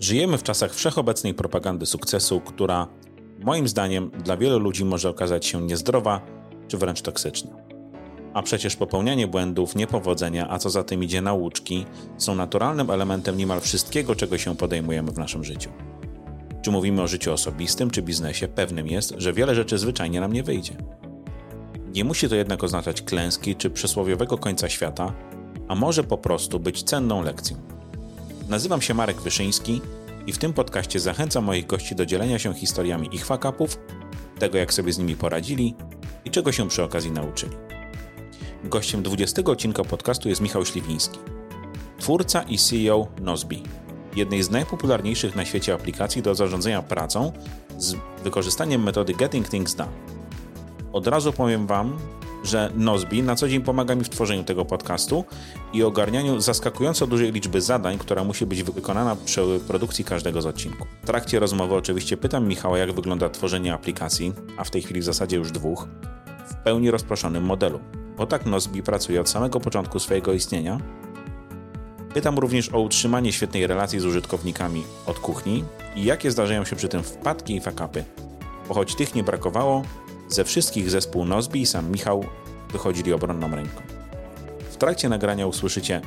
Żyjemy w czasach wszechobecnej propagandy sukcesu, która moim zdaniem dla wielu ludzi może okazać się niezdrowa czy wręcz toksyczna. A przecież popełnianie błędów, niepowodzenia, a co za tym idzie nauczki, są naturalnym elementem niemal wszystkiego, czego się podejmujemy w naszym życiu. Czy mówimy o życiu osobistym czy biznesie, pewnym jest, że wiele rzeczy zwyczajnie nam nie wyjdzie. Nie musi to jednak oznaczać klęski czy przysłowiowego końca świata, a może po prostu być cenną lekcją. Nazywam się Marek Wyszyński i w tym podcaście zachęcam moich gości do dzielenia się historiami ich fakapów, tego jak sobie z nimi poradzili i czego się przy okazji nauczyli. Gościem 20 odcinka podcastu jest Michał Śliwiński, twórca i CEO Nozbi, jednej z najpopularniejszych na świecie aplikacji do zarządzania pracą z wykorzystaniem metody Getting Things Done. Od razu powiem Wam, że Nozbi na co dzień pomaga mi w tworzeniu tego podcastu i ogarnianiu zaskakująco dużej liczby zadań, która musi być wykonana przy produkcji każdego z odcinków. W trakcie rozmowy oczywiście pytam Michała, jak wygląda tworzenie aplikacji, a w tej chwili w zasadzie już dwóch, w pełni rozproszonym modelu, bo tak Nozbi pracuje od samego początku swojego istnienia. Pytam również o utrzymanie świetnej relacji z użytkownikami od kuchni i jakie zdarzają się przy tym wpadki i fakapy, bo choć tych nie brakowało, ze wszystkich zespół Nozbi i sam Michał wychodzili obronną ręką. W trakcie nagrania usłyszycie,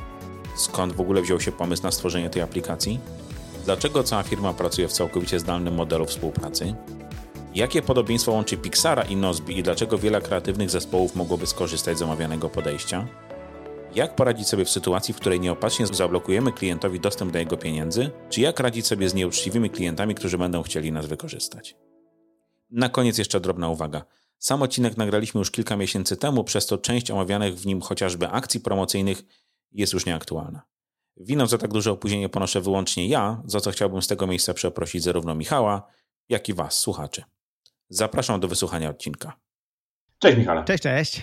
skąd w ogóle wziął się pomysł na stworzenie tej aplikacji, dlaczego cała firma pracuje w całkowicie zdalnym modelu współpracy, jakie podobieństwo łączy Pixara i Nozbi i dlaczego wiele kreatywnych zespołów mogłoby skorzystać z omawianego podejścia, jak poradzić sobie w sytuacji, w której nieopatrznie zablokujemy klientowi dostęp do jego pieniędzy, czy jak radzić sobie z nieuczciwymi klientami, którzy będą chcieli nas wykorzystać. Na koniec jeszcze drobna uwaga. Sam odcinek nagraliśmy już kilka miesięcy temu, przez to część omawianych w nim chociażby akcji promocyjnych jest już nieaktualna. Winą za tak duże opóźnienie ponoszę wyłącznie ja, za co chciałbym z tego miejsca przeprosić zarówno Michała, jak i Was, słuchaczy. Zapraszam do wysłuchania odcinka. Cześć Michale. Cześć, cześć.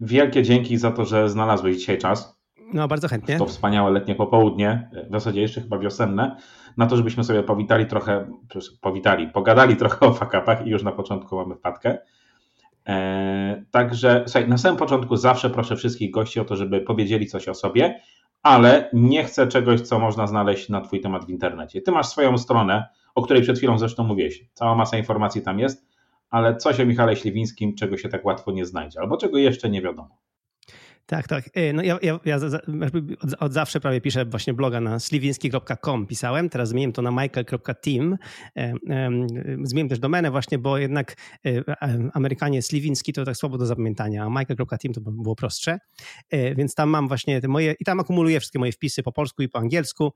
Wielkie dzięki za to, że znalazłeś dzisiaj czas. No, bardzo chętnie. To wspaniałe letnie popołudnie, w zasadzie jeszcze chyba wiosenne, na to, żebyśmy sobie powitali trochę, powitali, pogadali trochę o fakapach i już na początku mamy wpadkę. Eee, także słuchaj, na samym początku zawsze proszę wszystkich gości o to, żeby powiedzieli coś o sobie, ale nie chcę czegoś, co można znaleźć na Twój temat w internecie. Ty masz swoją stronę, o której przed chwilą zresztą mówiłeś. Cała masa informacji tam jest, ale coś o Michale Śliwińskim, czego się tak łatwo nie znajdzie, albo czego jeszcze nie wiadomo. Tak, tak. E, no ja, ja, ja od, zawsze prawie piszę właśnie bloga na sliwiński.com pisałem, teraz zmieniłem to na michael.team. E, zmieniłem też domenę właśnie, bo jednak e, Amerykanie sliwiński to tak słabo do zapamiętania, a michael.team to było prostsze. Więc tam mam właśnie te moje, i tam akumuluję wszystkie moje wpisy po polsku i po angielsku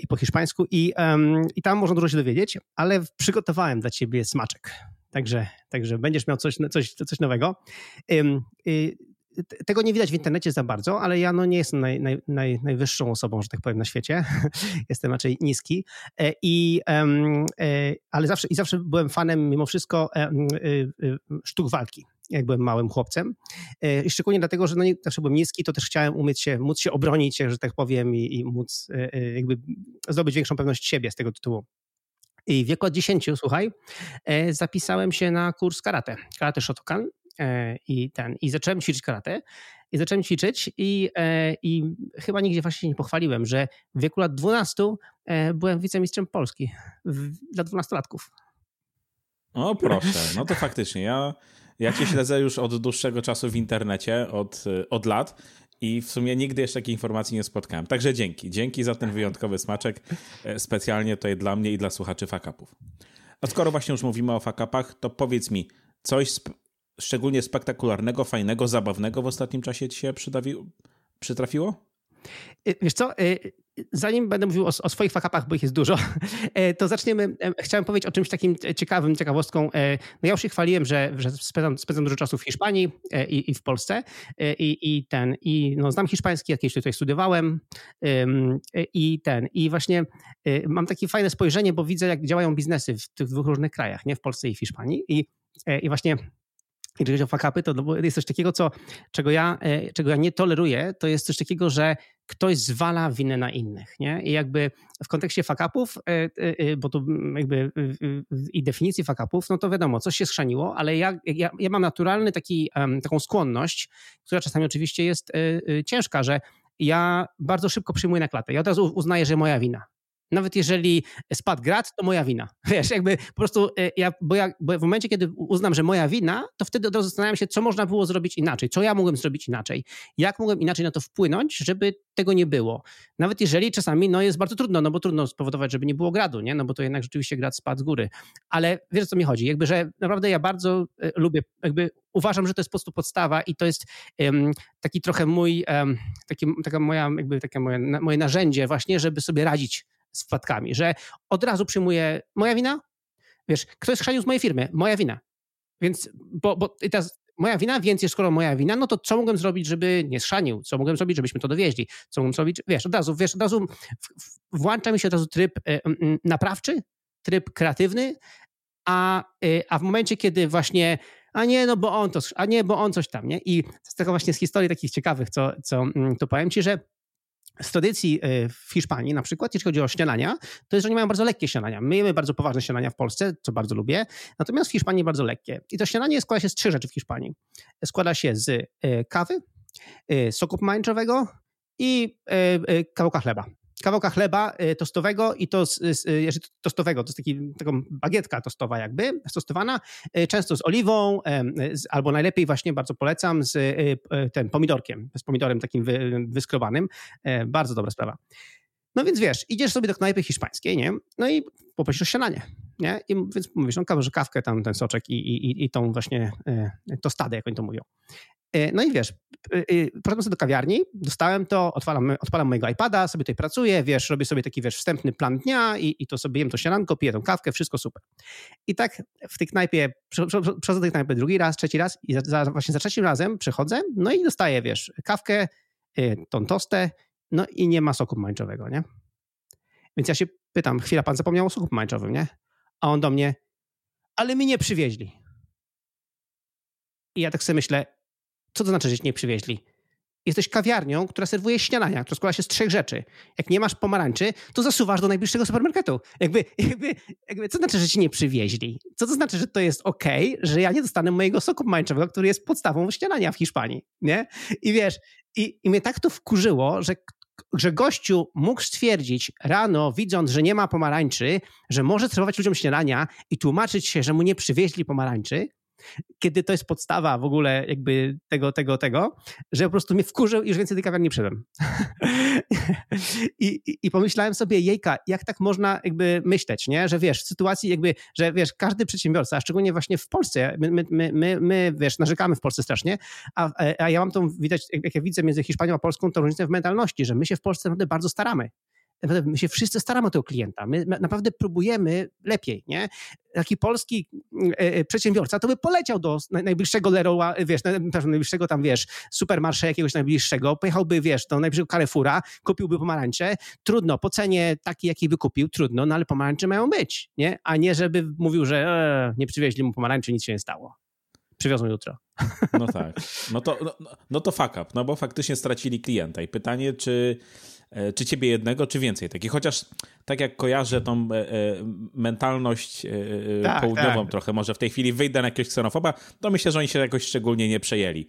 i po hiszpańsku i, i tam można dużo się dowiedzieć, ale przygotowałem dla ciebie smaczek. Także, także będziesz miał coś, coś, coś nowego tego nie widać w internecie za bardzo, ale ja no nie jestem naj, naj, naj, najwyższą osobą, że tak powiem, na świecie. jestem raczej niski. E, I, e, ale zawsze, i zawsze byłem fanem mimo wszystko e, sztuk walki jak byłem małym chłopcem. I szczególnie dlatego, że no nie, zawsze byłem niski, to też chciałem umieć się, móc się obronić, że tak powiem, i, i móc jakby zdobyć większą pewność siebie z tego tytułu. I w wieku od 10, słuchaj, zapisałem się na kurs karate, karate Shotokan i ten, i zacząłem ćwiczyć karate i zacząłem ćwiczyć i, e, i chyba nigdzie właśnie nie pochwaliłem, że w wieku lat 12 e, byłem wicemistrzem Polski dla dwunastolatków. O proszę, no to faktycznie, ja, ja cię śledzę już od dłuższego czasu w internecie, od, od lat i w sumie nigdy jeszcze takiej informacji nie spotkałem. Także dzięki, dzięki za ten wyjątkowy smaczek, specjalnie tutaj dla mnie i dla słuchaczy fakapów. A skoro właśnie już mówimy o fakapach, to powiedz mi, coś szczególnie spektakularnego, fajnego, zabawnego w ostatnim czasie ci się przytrafiło? Y, wiesz co, y, zanim będę mówił o, o, swoich fakapach, bo ich jest dużo, e, to zaczniemy. E, chciałem powiedzieć o czymś takim ciekawym, ciekawostką. E, no ja już się chwaliłem, że, że spędzam, spędzam dużo czasu w Hiszpanii i, i w Polsce i, i, ten, i no, znam hiszpański, jakieś tutaj studiowałem i ten, i właśnie mam takie fajne spojrzenie, bo widzę, jak działają biznesy w tych dwóch różnych krajach, nie w Polsce i w Hiszpanii i, i właśnie jeżeli chodzi o fakapy, to jest coś takiego, co, czego, ja, e, czego ja nie toleruję, to jest coś takiego, że ktoś zwala winę na innych. Nie? I jakby w kontekście fakapów, e, e, bo tu jakby i definicji fakapów, no to wiadomo, coś się schrzaniło, ale ja, ja, ja mam naturalny taki, taką skłonność, która czasami oczywiście jest ciężka, że ja bardzo szybko przyjmuję na klatę. Ja od razu uznaję, że moja wina. Nawet jeżeli spadł grad, to moja wina. Wiesz, jakby po prostu e, ja, bo ja, bo w momencie, kiedy uznam, że moja wina, to wtedy od razu zastanawiam się, co można było zrobić inaczej, co ja mogłem zrobić inaczej, jak mogłem inaczej na to wpłynąć, żeby tego nie było. Nawet jeżeli czasami no, jest bardzo trudno, no bo trudno spowodować, żeby nie było gradu, nie? no bo to jednak rzeczywiście grad spadł z góry. Ale wiesz, o co mi chodzi? Jakby, że naprawdę ja bardzo e, lubię, jakby uważam, że to jest po prostu podstawa i to jest taki trochę mój, taki, taka moja, jakby takie moje, moje narzędzie właśnie, żeby sobie radzić z wpadkami, że od razu przyjmuję moja wina, wiesz, ktoś schrzanił z mojej firmy, moja wina. Więc, bo, bo i teraz moja wina, więc jest skoro moja wina, no to co mogłem zrobić, żeby nie schrzanił? Co mogłem zrobić, żebyśmy to dowieźli? Co mogłem zrobić? Wiesz, od razu, wiesz, od razu włącza mi się od razu tryb e, naprawczy, tryb kreatywny, a, e, a w momencie, kiedy właśnie a nie, no bo on to, a nie, bo on coś tam, nie? I z tego właśnie z historii takich ciekawych, co, co to powiem ci, że z tradycji e, w Hiszpanii na przykład, jeśli chodzi o śniadania, to jest, że oni mają bardzo lekkie śniadania. My jemy bardzo poważne śniadania w Polsce, co bardzo lubię, natomiast w Hiszpanii bardzo lekkie. I to śniadanie składa się z trzech rzeczy w Hiszpanii. Składa się z e, kawy, e, soku pomarańczowego i kawałka chleba kawałka chleba y, tostowego i to, jeżeli tostowego, to jest taki, taką bagietka tostowa jakby, stostowana, y, często z oliwą, albo najlepiej właśnie bardzo polecam z y, tym pomidorkiem, z pomidorem takim wyskrobanym. E, bardzo dobra sprawa. No więc wiesz, idziesz sobie do knajpy hiszpańskiej, nie? No i poprosisz o śniadanie, nie? I więc mówisz, no że kawkę, tam ten soczek i, i, i tą właśnie e, tostadę, jak oni to mówią. E, no i wiesz, e, e, poszedłem sobie do kawiarni, dostałem to, odpalam, odpalam mojego iPada, sobie tutaj pracuję, wiesz, robię sobie taki, wiesz, wstępny plan dnia i, i to sobie jem to śniadanko, piję tą kawkę, wszystko super. I tak w tej knajpie, przechodzę do tej knajpy drugi raz, trzeci raz i za, za, właśnie za trzecim razem przychodzę, no i dostaję, wiesz, kawkę, tą tostę, no i nie ma soku pomarańczowego, nie? Więc ja się pytam, chwila, pan zapomniał o soku pomarańczowym, nie? A on do mnie, ale mi nie przywieźli. I ja tak sobie myślę, co to znaczy, że nie przywieźli? Jesteś kawiarnią, która serwuje śniadania, która składa się z trzech rzeczy. Jak nie masz pomarańczy, to zasuwasz do najbliższego supermarketu. Jakby, jakby, jakby co znaczy, że ci nie przywieźli? Co to znaczy, że to jest ok, że ja nie dostanę mojego soku pomarańczowego, który jest podstawą śniadania w Hiszpanii, nie? I wiesz, i, i mnie tak to wkurzyło, że że gościu mógł stwierdzić rano, widząc, że nie ma pomarańczy, że może serwować ludziom śniadania i tłumaczyć się, że mu nie przywieźli pomarańczy, kiedy to jest podstawa w ogóle jakby tego, tego, tego, że po prostu mnie wkurzył i już więcej tej kawiarni nie przyszedłem. I, i, I, pomyślałem sobie, jejka, jak tak można jakby myśleć, nie? Że wiesz, w sytuacji jakby, że wiesz, każdy przedsiębiorca, a szczególnie właśnie w Polsce, my, my, my, my, my wiesz, narzekamy w Polsce strasznie, a, a ja mam tą, widać, jak ja widzę między Hiszpanią a Polską, tą różnicę w mentalności, że my się w Polsce naprawdę bardzo staramy my się wszyscy staramy o tego klienta. My naprawdę próbujemy lepiej, nie? Taki polski e, e, przedsiębiorca to by poleciał do najbliższego Leroy, wiesz, najbliższego tam, wiesz, supermarsze jakiegoś najbliższego, pojechałby, wiesz, do najbliższego Carrefoura, kupiłby pomarańcze. Trudno, po cenie takiej, jakiej wykupił, trudno, no ale pomarańcze mają być, nie? A nie, żeby mówił, że e, nie przywieźli mu pomarańczy, nic się nie stało. Przywiozą jutro. No tak. No to, no, no to fuck up, no bo faktycznie stracili klienta. I pytanie, czy czy ciebie jednego, czy więcej takich. Chociaż tak jak kojarzę tą e, e, mentalność tak, południową tak. trochę, może w tej chwili wyjdę na jakiegoś ksenofoba, to myślę, że oni się jakoś szczególnie nie przejęli.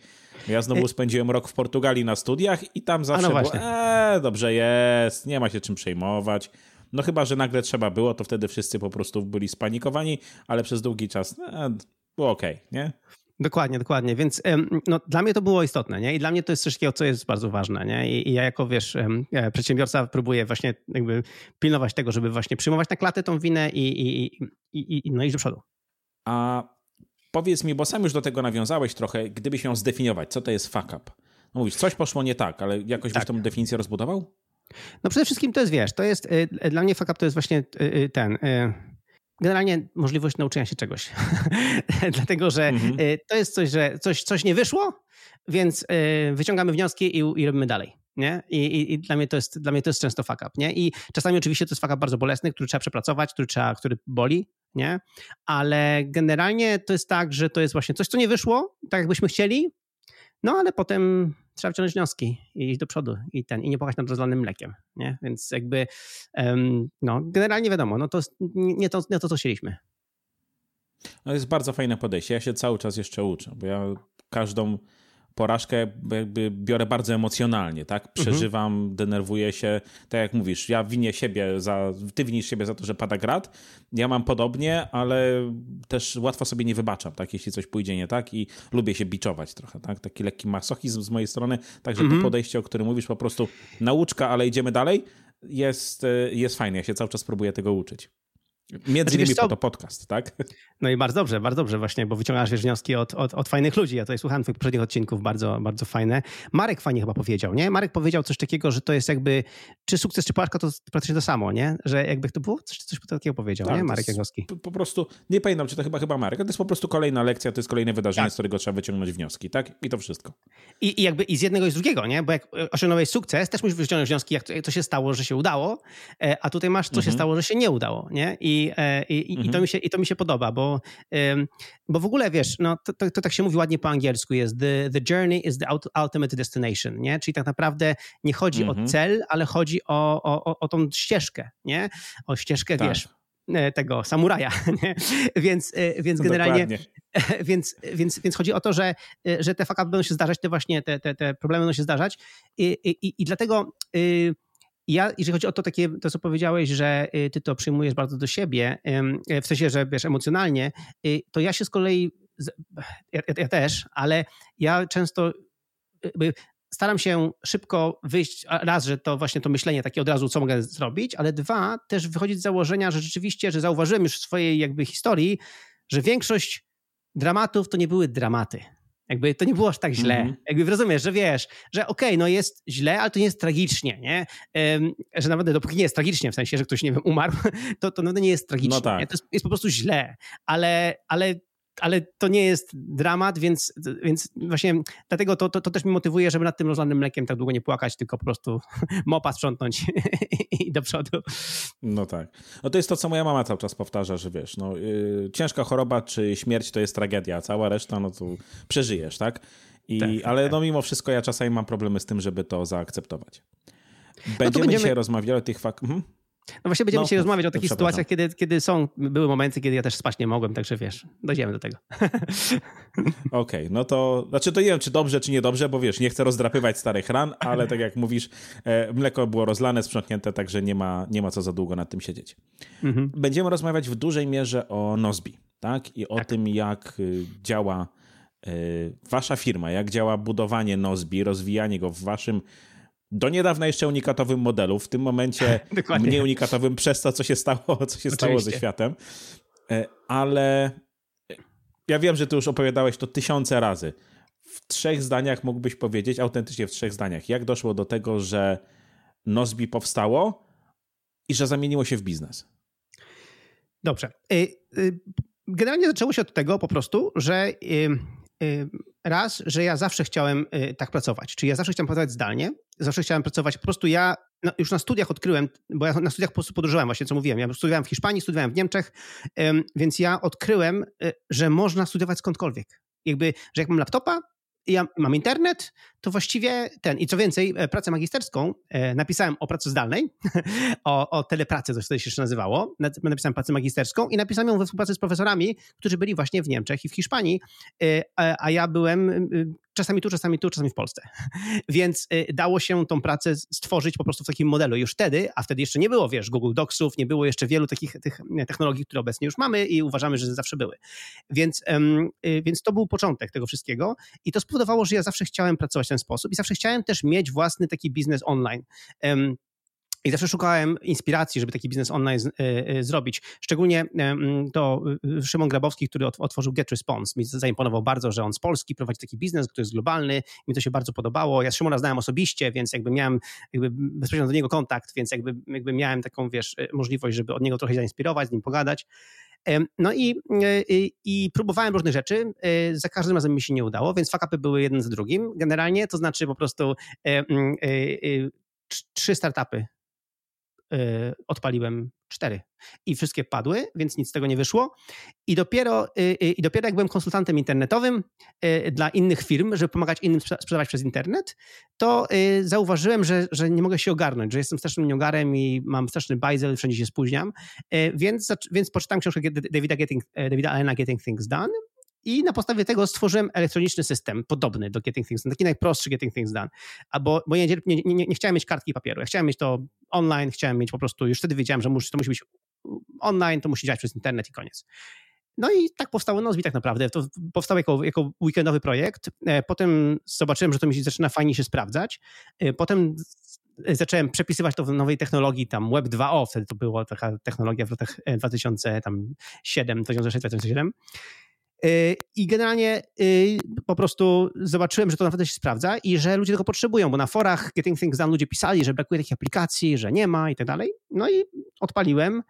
Ja znowu spędziłem rok w Portugalii na studiach i tam zawsze no było, eee, dobrze jest, nie ma się czym przejmować. No chyba, że nagle trzeba było, to wtedy wszyscy po prostu byli spanikowani, ale przez długi czas e, było okej, okay, nie? Dokładnie, dokładnie. Więc no, dla mnie to było istotne, nie? I dla mnie to jest coś takiego, co jest bardzo ważne, nie? I, i ja jako, wiesz, e, przedsiębiorca próbuję właśnie jakby pilnować tego, żeby właśnie przyjmować na klatę tą winę i, i, i, i no iść do przodu. A powiedz mi, bo sam już do tego nawiązałeś trochę, gdybyś miał zdefiniować, co to jest fuck up? No mówisz, coś poszło nie tak, ale jakoś tak. byś tą definicję rozbudował? No przede wszystkim to jest, wiesz, to jest, y, dla mnie fuck up to jest właśnie y, y, ten generalnie możliwość nauczenia się czegoś. Dlatego, że mhm. Y, to jest coś, że coś, coś nie wyszło, więc y, wyciągamy wnioski i, i robimy dalej. Nie? I, i, I, dla, mnie to jest, dla mnie to jest często fuck up. Nie? I czasami oczywiście to jest fuck up bardzo bolesny, który trzeba przepracować, który, trzeba, który boli, nie? ale generalnie to jest tak, że to jest właśnie coś, co nie wyszło, tak jakbyśmy chcieli, no ale potem trzeba wciągnąć wnioski i iść do przodu i ten, i nie płakać nad rozlanym mlekiem, nie? Więc jakby, um, no, generalnie wiadomo, no to nie to, nie to, co chcieliśmy. No jest bardzo fajne podejście. Ja się cały czas jeszcze uczę, bo ja każdą porażkę jakby biorę bardzo emocjonalnie, tak? Mhm. Przeżywam, mhm. denerwuję się, tak jak mówisz, ja winię siebie za, ty winisz siebie za to, że pada grad, ja mam podobnie, ale też łatwo sobie nie wybaczam, tak? Jeśli coś pójdzie nie tak i lubię się biczować trochę, tak? Taki lekki masochizm z mojej strony, także mhm. to podejście, o którym mówisz, po prostu nauczka, ale idziemy dalej, jest, e, jest fajne, ja się cały czas próbuję tego uczyć. Między znaczy, innymi po to podcast, tak? No i bardzo dobrze, bardzo dobrze właśnie, bo wyciągasz wiesz, wnioski od, od, od fajnych ludzi. Ja tutaj słuchałem twoich poprzednich odcinków, bardzo, bardzo fajne. Marek fajnie chyba powiedział, nie? Marek powiedział coś takiego, że to jest jakby, czy sukces, czy porażka to praktycznie to samo, nie? Że jakby to było, coś, coś takiego powiedział, tak, nie? Marek Jagowski. Po, po, prostu, nie pamiętam, czy to chyba chyba Marek, to jest po prostu kolejna lekcja, to jest kolejne wydarzenie, tak. z którego trzeba wyciągnąć wnioski, tak? I to wszystko. I, I jakby i z jednego i z drugiego, nie? Bo jak osiągnąłeś sukces, też musisz wyciągnąć wnioski, jak to, jak to się stało, że się udało, e, a tutaj masz, co mhm. się stało, że się nie udało, nie? I, e, i, mhm. i, to, mi się, i to mi się podoba, bo, bo w ogóle wiesz, no, to, to, to, tak się mówi ładnie po angielsku, jest the, the journey is the ultimate destination, nie? Czyli tak naprawdę nie chodzi mhm. o cel, ale chodzi o, o, o tą ścieżkę, nie? O ścieżkę, tak. wiesz, e, tego samuraja, nie? więc, e, więc generalnie więc, więc, więc chodzi o to, że, że te fakty będą się zdarzać, te właśnie te, te, te problemy będą się zdarzać i, i, i dlatego y, ja, jeżeli chodzi o to takie, to co powiedziałeś, że y, ty to przyjmujesz bardzo do siebie, y, w sensie, że wiesz, emocjonalnie, y, to ja się z kolei, ja, ja też, ale ja często staram się szybko wyjść, raz, że to właśnie to myślenie takie od razu, co mogę zrobić, ale dwa, też wychodzić z założenia, że rzeczywiście, że zauważyłem już w swojej jakby historii, że większość dramatów to nie były dramaty. Jakby to nie było aż tak źle. Mm -hmm. Jakby rozumiesz, że wiesz, że okej, okay, no jest źle, ale to nie jest tragicznie, nie? Um, że nawet dopóki nie jest tragicznie, w sensie, że ktoś, nie wiem, umarł, to, to nawet nie jest tragicznie. No tak. To jest, jest, po prostu źle. Ale, ale ale to nie jest dramat, więc, więc właśnie dlatego to, to, to, też mi motywuje, żeby nad tym rozlanym mlekiem tak długo nie płakać, tylko po prostu mopa sprzątnąć i do przodu. No tak. No to jest to, co moja mama cały czas powtarza, że wiesz, no, yy, ciężka choroba czy śmierć to jest tragedia, cała reszta, no to przeżyjesz, tak? I, tak, ale tak. no mimo wszystko ja czasami mam problemy z tym, żeby to zaakceptować. Będziemy, no będziemy... dzisiaj rozmawiali o tych faktach. Mhm. No właśnie będziemy no, dzisiaj rozmawiać o takich sytuacjach, kiedy, kiedy są, były momenty, kiedy ja też spać nie mogłem, także wiesz, dojdziemy do tego. Okej, okay, no to, znaczy to nie wiem, czy dobrze, czy niedobrze, bo wiesz, nie chcę rozdrapywać starych ran, ale tak jak mówisz, e, mleko było rozlane, sprzątnięte, także nie ma, nie ma co za długo nad tym siedzieć. Mhm. Będziemy rozmawiać w dużej mierze o Nozbi, tak? I o tak. tym, jak y, działa y, wasza firma, jak działa budowanie Nozbi, rozwijanie go w waszym do niedawna jeszcze unikatowym modelu, w tym momencie mniej unikatowym przez to, co się stało, co się stało ze światem. E, ale ja wiem, że ty już opowiadałeś to tysiące razy. W trzech zdaniach mógłbyś powiedzieć, autentycznie w trzech zdaniach, jak doszło do tego, że Nozbi powstało i że zamieniło się w biznes. Dobrze. Y, generalnie zaczęło się od tego po prostu, że raz, że ja zawsze chciałem tak pracować, czyli ja zawsze chciałem pracować zdalnie, zawsze chciałem pracować, po prostu ja no, już na studiach odkryłem, bo ja na studiach po prostu podróżowałem, właśnie co mówiłem, ja studiowałem w Hiszpanii, studiowałem w Niemczech, więc ja odkryłem, że można studiować skądkolwiek. Jakby, że jak mam laptopa, ja mam internet, to właściwie ten. I co więcej, e, pracę magisterską e, napisałem o pracy zdalnej, o, o telepracy, to się jeszcze nazywało. Napisałem pracę magisterską i napisałem ją we współpracy z profesorami, którzy byli właśnie w Niemczech i w Hiszpanii, e, a ja byłem czasami tu, czasami tu, czasami w Polsce. Więc dało się tą pracę stworzyć po prostu w takim modelu już wtedy, a wtedy jeszcze nie było, wiesz, Google Docsów, nie było jeszcze wielu takich tych technologii, które obecnie już mamy i uważamy, że zawsze były. Więc, więc to był początek tego wszystkiego i to spowodowało, że ja zawsze chciałem pracować ten sposób i zawsze chciałem też mieć własny taki biznes online. I zawsze szukałem inspiracji, żeby taki biznes online z, y, y, zrobić. Szczególnie y, to Szymon Grabowski, który otworzył Get Response. Mi zaimponował bardzo, że on z Polski prowadzi taki biznes, który jest globalny. Mi to się bardzo podobało. Ja Szymona znałem osobiście, więc jakby miałem jakby bezpośrednio do niego kontakt, więc jakby, jakby miałem taką, wiesz, możliwość, żeby od niego trochę zainspirować, z nim pogadać. No i, i, i, próbowałem różnych rzeczy, e, za każdym razem mi się nie udało, więc fakapy były jeden za drugim generalnie, to znaczy po prostu e, e, trzy startupy odpaliłem cztery. I wszystkie padły, więc nic z tego nie wyszło. I dopiero, i dopiero jak byłem konsultantem internetowym dla innych firm, żeby pomagać innym sprzedawać przez internet, to zauważyłem, że, że nie mogę się ogarnąć, że jestem strasznym niogarem i mam straszny bajzel, wszędzie się spóźniam, więc, więc poczytałem książkę Davida, Getting, Davida Allena Getting Things Done I na podstawie tego stworzyłem elektroniczny system podobny do Getting Things Done, taki najprostszy Getting Things Done. Albo, bo nie, nie, nie, nie chciałem mieć kartki papieru, ja chciałem mieć to online, chciałem mieć po prostu, już wtedy wiedziałem, że to musi być online, to musi działać przez internet i koniec. No i tak powstało Nozbi tak naprawdę. To powstało jako, jako weekendowy projekt. E, potem zobaczyłem, że to mi zaczyna fajnie się sprawdzać. E, potem zacząłem przepisywać to w nowej technologii, tam Web 2.0, wtedy to była taka technologia w latach 2007, 2006, 2007. I generalnie y, po prostu zobaczyłem, że to naprawdę się sprawdza i że ludzie tego potrzebują, bo na forach Getting Things Done ludzie pisali, że brakuje takich aplikacji, że nie ma i tak dalej. No i odpaliłem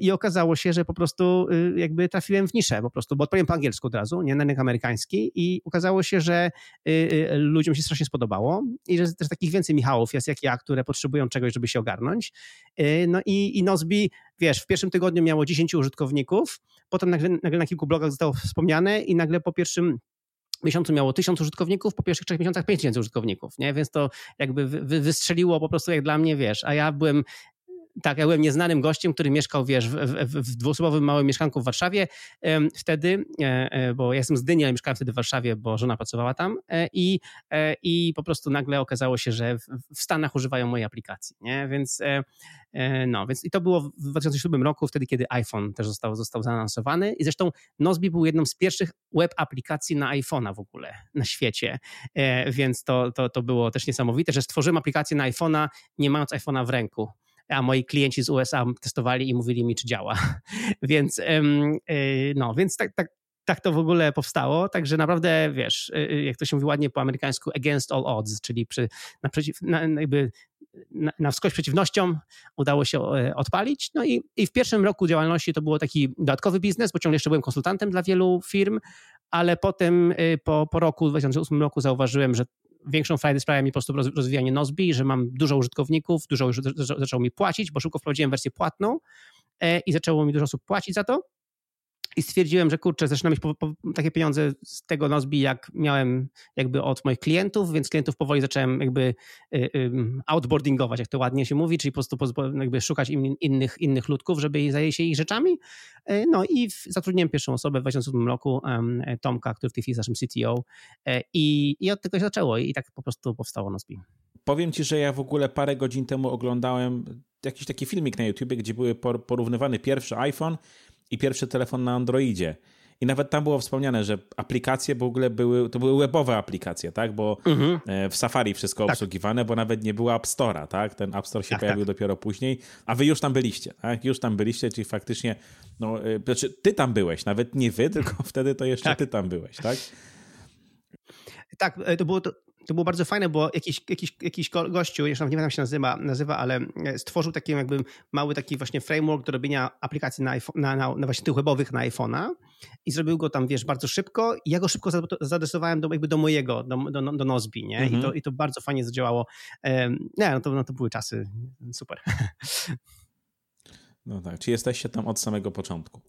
i okazało się, że po prostu y, jakby trafiłem w niszę po prostu, bo odpaliłem po angielsku od razu, nie na rynek amerykański i okazało się, że y, y, ludziom się strasznie spodobało i że też takich więcej Michałów jest jak ja, które potrzebują czegoś, żeby się ogarnąć. No i, i Nozbi, wiesz, w pierwszym tygodniu miało 10 użytkowników, potem nagle, nagle na kilku blogach zostało wspomniane i nagle po pierwszym miesiącu miało tysiąc użytkowników, po pierwszych trzech miesiącach pięć tysięcy użytkowników, nie? Więc to jakby wy, wystrzeliło po prostu jak dla mnie, wiesz, a ja byłem tak, ja byłem nieznanym gościem, który mieszkał, wiesz, w, w, w dwuosobowym małym mieszkanku w Warszawie wtedy, e, e, bo ja jestem z Dyni, ale mieszkałem wtedy w Warszawie, bo żona pracowała tam e, i, i po prostu nagle okazało się, że w Stanach używają mojej aplikacji, nie? Więc no, więc i to było w 2007 roku, wtedy, kiedy iPhone też został, został zaanonsowany i zresztą Nozbi był jedną z pierwszych web aplikacji na iPhone'a w ogóle na świecie, więc to, to, to było też niesamowite, że stworzyłem aplikację na iPhone'a, nie mając iPhone'a w ręku a moi klienci z USA testowali i mówili mi, czy działa. więc e, no, więc tak, tak, tak to w ogóle powstało, także naprawdę, wiesz, e, e, jak to się mówi ładnie po amerykańsku, against all odds, czyli przy, na, jakby na, na wskroś przeciwnościom udało się odpalić. No i, i w pierwszym roku działalności to było taki dodatkowy biznes, bo ciągle jeszcze byłem konsultantem dla wielu firm, ale potem po, po roku, w 2008 roku zauważyłem, że większą frajdę sprawia mi po prostu rozwijanie Nozbi, że mam dużo użytkowników, dużo zaczęło mi płacić, bo szybko wprowadziłem wersję płatną e, i zaczęło mi dużo osób płacić za to i stwierdziłem, że kurczę, zaczynam mieć po, po, takie pieniądze z tego Nozbi, jak miałem jakby od moich klientów, więc klientów powoli zacząłem jakby y, y, outboardingować, jak to ładnie się mówi, czyli po prostu jakby szukać in, innych, innych ludków, żeby zajęli się ich rzeczami. Y, no i zatrudniłem pierwszą osobę w 2007 roku, Tomka, który w tej chwili jest naszym CTO i, i od tego się zaczęło i tak po prostu powstało Nozbi. Powiem ci, że ja w ogóle parę godzin temu oglądałem jakiś taki filmik na YouTube, gdzie były porównywany pierwszy iPhone i pierwszy telefon na Androidzie. I nawet tam było wspomniane, że aplikacje w ogóle były, to były webowe aplikacje, tak? Bo mhm. E, w Safari wszystko tak. obsługiwane, bo nawet nie było App Store'a, tak? Ten App Store się tak, pojawił tak. dopiero później, a wy już tam byliście, tak? Już tam byliście, czyli faktycznie, no, e, znaczy ty tam byłeś, nawet nie wy, tylko wtedy to jeszcze tak. ty tam byłeś, tak? Tak, e, to było, to, to było bardzo fajne, bo jakiś, jakiś, jakiś gościu, jeszcze nie wiem jak się nazywa, nazywa, ale e, stworzył taki jakby mały taki właśnie framework do robienia aplikacji na, iPhone, na, na, na właśnie tych webowych na iPhone'a i zrobił go tam, wiesz, bardzo szybko i ja go szybko zadresowałem do, jakby do mojego, do, do, do Nozbi, nie? Mhm. I, to, mhm. I to bardzo fajnie zadziałało. Nie, no to, no to były czasy super. No tak, czy jesteście tam od samego początku.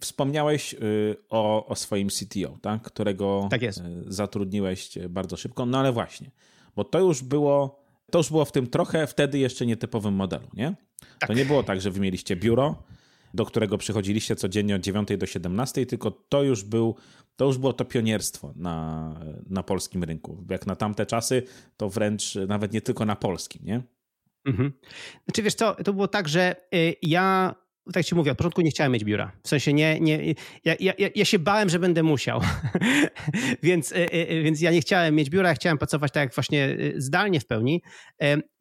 Wspomniałeś y, o, o swoim CTO, tak? którego tak y, zatrudniłeś bardzo szybko, no ale właśnie, bo to już było, to już było w tym trochę wtedy jeszcze nietypowym modelu, nie? Tak. To nie było tak, że wy mieliście biuro, do którego przychodziliście codziennie od 9 do 17, tylko to już, był, to już było to pionierstwo na, na polskim rynku. Jak na tamte czasy, to wręcz nawet nie tylko na polskim, nie? Mhm. Znaczy wiesz co, to było tak, że y, ja tak ci mówię, od początku nie chciałem mieć biura. W sensie nie, nie ja, ja, ja się bałem, że będę musiał. więc, e, e, e, więc ja nie chciałem mieć biura, chciałem pracować tak jak właśnie zdalnie w pełni.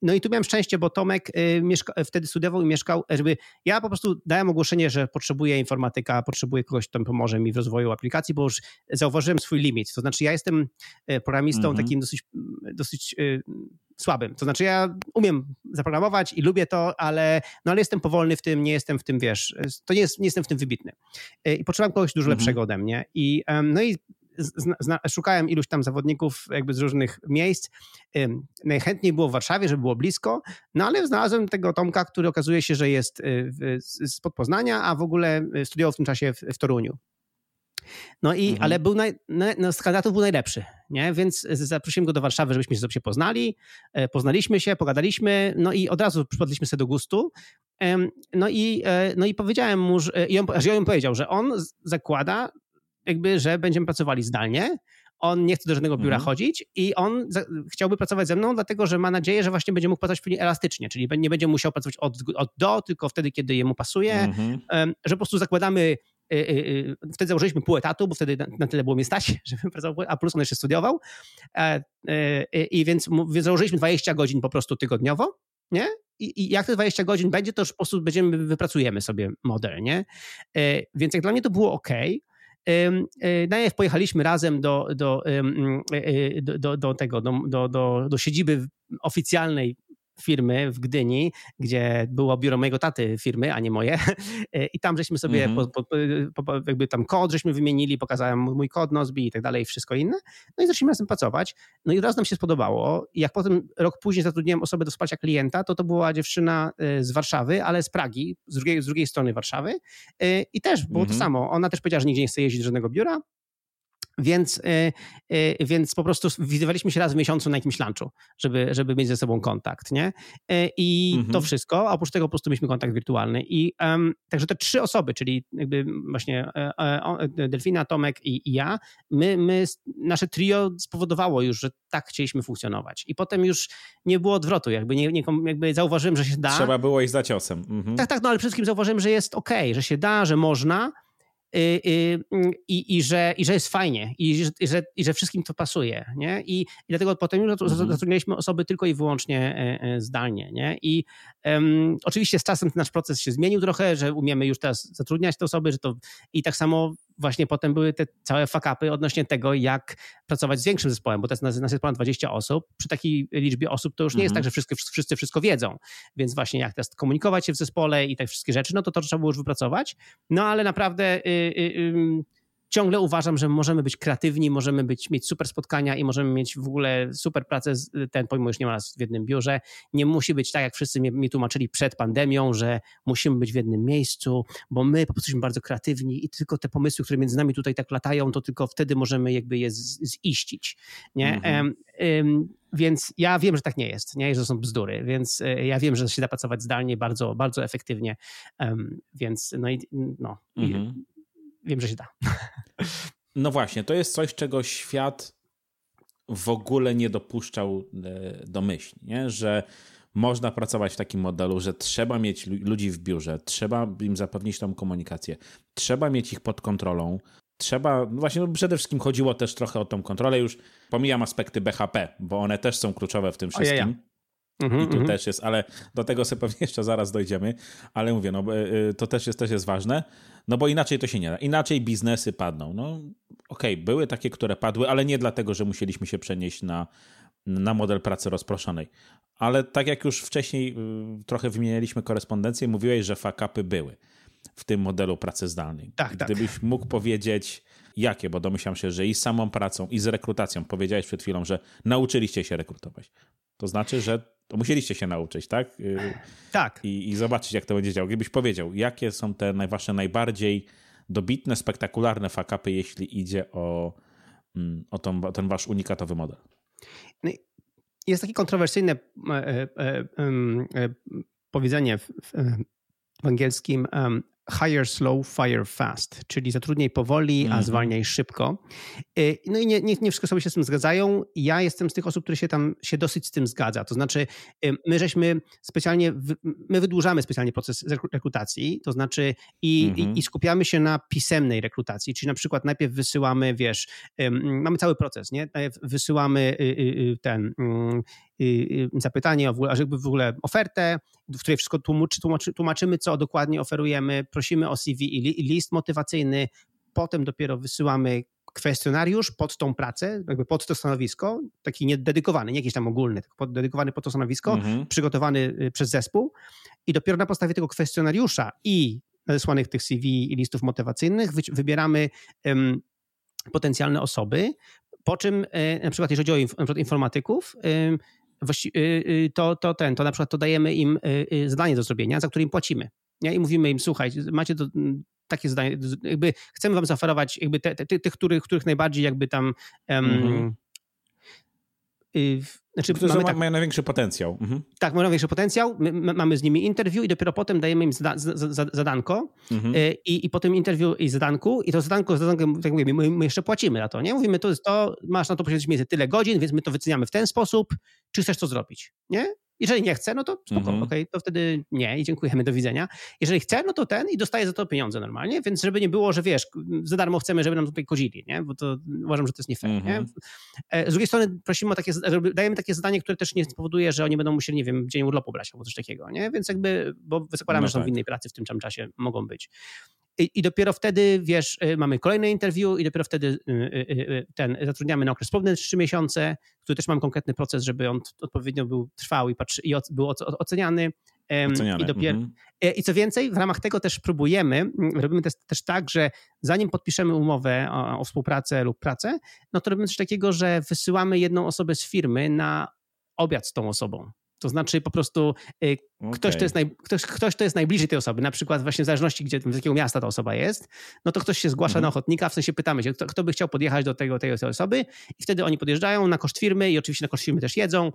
No i tu miałem szczęście, bo Tomek mieszka, wtedy studiował i mieszkał, żeby ja po prostu dałem ogłoszenie, że potrzebuję informatyka, potrzebuję kogoś, kto pomoże mi w rozwoju aplikacji, bo już zauważyłem swój limit. To znaczy ja jestem programistą mm -hmm. takim dosyć, dosyć słabym. To znaczy ja umiem zaprogramować i lubię to, ale, no ale jestem powolny w tym, nie jestem w tym, wiesz, to nie, jest, nie jestem w tym wybitny. I potrzebowałem kogoś dużo mhm. lepszego ode mnie. I, no i zna, szukałem iluś tam zawodników jakby z różnych miejsc. Najchętniej było w Warszawie, żeby było blisko, no ale znalazłem tego Tomka, który okazuje się, że jest z e, Poznania, a w ogóle studiował w tym czasie w, w Toruniu. No i, mhm. ale był naj, no, z kandydatów był najlepszy, nie? Więc zaprosiłem go do Warszawy, żebyśmy się sobie poznali. E, poznaliśmy się, pogadaliśmy, no i od razu przypadliśmy sobie do gustu. No i, e, no i powiedziałem mu, że, i on, że on powiedział, że on zakłada, jakby, że będziemy pracowali zdalnie. On nie chce do żadnego biura Mhm. chodzić i on za, chciałby pracować ze mną, dlatego że ma nadzieję, że właśnie będzie mógł pracować pewnie elastycznie, czyli nie będzie musiał pracować od, od do, tylko wtedy, kiedy jemu pasuje, Mhm. że po prostu zakładamy, y, y, y, wtedy założyliśmy pół etatu, bo wtedy na, tyle było mnie stać, żebym pracował, a plus on jeszcze studiował E, e, i więc, założyliśmy 20 godzin po prostu tygodniowo, nie? I, I jak te 20 godzin będzie, to już po prostu będziemy, wypracujemy sobie model, nie? E, Więc jak dla mnie to było ok. Najpierw pojechaliśmy razem do, e, e, do, do, do tego, do, do, do siedziby oficjalnej firmy w Gdyni, gdzie było biuro mojego taty firmy, a nie moje. I tam żeśmy sobie Mhm. po, po, po, po, jakby tam kod żeśmy wymienili, pokazałem mój kod Nozbi i tak dalej, wszystko inne. No i zaczęliśmy razem pracować. No i od razu nam się spodobało. I jak potem rok później zatrudniłem osobę do wsparcia klienta, to to była dziewczyna e, z Warszawy, ale z Pragi, z drugiej, z drugiej strony Warszawy. E, I też było Mhm. to samo. Ona też powiedziała, że nigdzie nie chce jeździć do żadnego biura. Więc, e, e, więc po prostu widywaliśmy się raz w miesiącu na jakimś lunchu, żeby, żeby mieć ze sobą kontakt, nie? E, I Mhm. to wszystko, a oprócz tego po prostu mieliśmy kontakt wirtualny. I em, także te trzy osoby, czyli jakby właśnie e, e, e, Delfina, Tomek i, i ja, my, my, nasze trio spowodowało już, że tak chcieliśmy funkcjonować. I potem już nie było odwrotu, jakby, nie, nie, jakby zauważyłem, że się da. Trzeba było iść za ciosem. Mhm. Tak, tak, no ale przede wszystkim zauważyłem, że jest ok, że się da, że można y, y, y, i, i, że, i że jest fajnie i że, i że, i że wszystkim to pasuje, nie? I, dlatego potem już Mhm. zatrudnialiśmy osoby tylko i wyłącznie e, e, zdalnie, nie? I em, oczywiście z czasem ten nasz proces się zmienił trochę, że umiemy już teraz zatrudniać te osoby, że to i tak samo właśnie potem były te całe fakapy odnośnie tego, jak pracować z większym zespołem, bo teraz nas, nas jest ponad 20 osób. Przy takiej liczbie osób to już nie jest Mhm. tak, że wszyscy, wszyscy wszystko wiedzą. Więc właśnie jak teraz komunikować się w zespole i te wszystkie rzeczy, no to to trzeba było już wypracować. No ale naprawdę y, y, y, ciągle uważam, że możemy być kreatywni, możemy być, mieć super spotkania i możemy mieć w ogóle super pracę. z- Ten pomimo już nie ma nas w jednym biurze. Nie musi być tak, jak wszyscy mi, mi tłumaczyli przed pandemią, że musimy być w jednym miejscu, bo my po prostu jesteśmy bardzo kreatywni i tylko te pomysły, które między nami tutaj tak latają, to tylko wtedy możemy jakby je z, ziścić. Nie? Mhm. Em, więc ja wiem, że tak nie jest, nie? że to są bzdury, więc e, ja wiem, że się da pracować zdalnie bardzo, bardzo efektywnie, Em, więc no i no, i Mhm. Wiem, że się da. No właśnie, to jest coś, czego świat w ogóle nie dopuszczał e, do myśli, nie? że można pracować w takim modelu, że trzeba mieć lu- ludzi w biurze, trzeba im zapewnić tą komunikację, trzeba mieć ich pod kontrolą, trzeba, no właśnie no przede wszystkim chodziło też trochę o tą kontrolę, już pomijam aspekty BHP, bo one też są kluczowe w tym Ojeja. Mhm, I tu mhm. też jest, ale do tego sobie pewnie jeszcze zaraz dojdziemy, ale mówię, no bo, y, to też jest, też jest ważne, no bo inaczej to się nie da. Inaczej biznesy padną. No okej, były takie, które padły, ale nie dlatego, że musieliśmy się przenieść na, na model pracy rozproszonej. Ale tak jak już wcześniej y, trochę wymienialiśmy korespondencję, mówiłeś, że fakapy były w tym modelu pracy zdalnej. Tak, tak. Gdybyś mógł powiedzieć, jakie, bo domyślam się, że i z samą pracą, i z rekrutacją, powiedziałeś przed chwilą, że nauczyliście się rekrutować. To znaczy, że to musieliście się nauczyć, tak? Y, Tak. I, i zobaczyć, jak to będzie działało. Gdybyś powiedział, jakie są te wasze najbardziej dobitne, spektakularne fakapy, jeśli idzie o, mm, o, tą, o ten wasz unikatowy model. Jest takie kontrowersyjne e, e, e, powiedzenie w, w, w angielskim hire slow, fire fast, czyli zatrudniaj powoli, a Mhm. zwalniaj szybko. E, No i nie, nie, nie wszystkie osoby się z tym zgadzają. Ja jestem z tych osób, które się tam się dosyć z tym zgadza. To znaczy, e, my żeśmy specjalnie, my wydłużamy specjalnie proces rekru- rekrutacji, to znaczy i, Mhm. i, i skupiamy się na pisemnej rekrutacji, czyli na przykład najpierw wysyłamy, wiesz, em, mamy cały proces, nie? Najpierw Wysyłamy y, y, y, ten mm, y, y, zapytanie, o w ogóle, jakby w ogóle ofertę, w której wszystko tłumaczy, tłumaczy, tłumaczymy, co dokładnie oferujemy, prosimy o CV i li, i list motywacyjny, potem dopiero wysyłamy kwestionariusz pod tą pracę, jakby pod to stanowisko, taki niededykowany, nie jakiś tam ogólny, tylko pod, dedykowany pod to stanowisko, Mhm. przygotowany y, przez zespół i dopiero na podstawie tego kwestionariusza i nadesłanych tych CV i listów motywacyjnych wy, wybieramy em, potencjalne osoby, po czym e, na przykład jeżeli chodzi o informatyków, y, y, to, to ten, to na przykład to dajemy im y, zadanie do zrobienia, za które im płacimy. Nie? I mówimy im, słuchaj, macie mm, takie zadanie, jakby chcemy wam zaoferować jakby tych, których, których najbardziej jakby tam em, Mhm. Znaczy, mamy tak, mają największy potencjał. Mhm. Tak, mają największy potencjał. My, my, mamy z nimi interview i dopiero potem dajemy im zada, zadanko. Mhm. Y, I, I po tym interview i zadanku, i to zadanko, zadanko tak mówimy, my, my, jeszcze płacimy na to, nie? Mówimy, to jest to, masz na to poświęcić między tyle godzin, więc my to wyceniamy w ten sposób. Czy chcesz to zrobić? Nie? Jeżeli nie chce, no to spoko, mhm. okay, to wtedy nie i dziękujemy, do widzenia. Jeżeli chce, no to ten i dostaje za to pieniądze normalnie, więc żeby nie było, że wiesz, za darmo chcemy, żeby nam tutaj kodzili, nie? Bo to uważam, że to jest nie fair, mhm. nie? Z drugiej strony prosimy o takie, dajemy takie zadanie, które też nie spowoduje, że oni będą musieli, nie wiem, dzień urlopu brać albo coś takiego, nie? Więc jakby, bo zakładamy, no że są w tak. innej pracy w tym czasie mogą być. I, I, dopiero wtedy, wiesz, y, mamy kolejne interview i dopiero wtedy y, y, ten, zatrudniamy na okres pełny 3 miesiące, który też mam konkretny proces, żeby on odpowiednio był trwał i, patrzy, i był oceniany. Oceniany. I, dopiero, mhm. E, I co więcej, w ramach tego też próbujemy, robimy też, też tak, że zanim podpiszemy umowę o, o współpracę lub pracę, no to robimy coś takiego, że wysyłamy jedną osobę z firmy na obiad z tą osobą. To znaczy po prostu ktoś, okay. to jest naj, ktoś, ktoś, to jest najbliżej tej osoby, na przykład właśnie w zależności, gdzie, z jakiego miasta ta osoba jest, no to ktoś się zgłasza mm -hmm. na ochotnika, w sensie pytamy się, kto, kto, by chciał podjechać do tego, tej osoby i wtedy oni podjeżdżają na koszt firmy i oczywiście na koszt firmy też jedzą,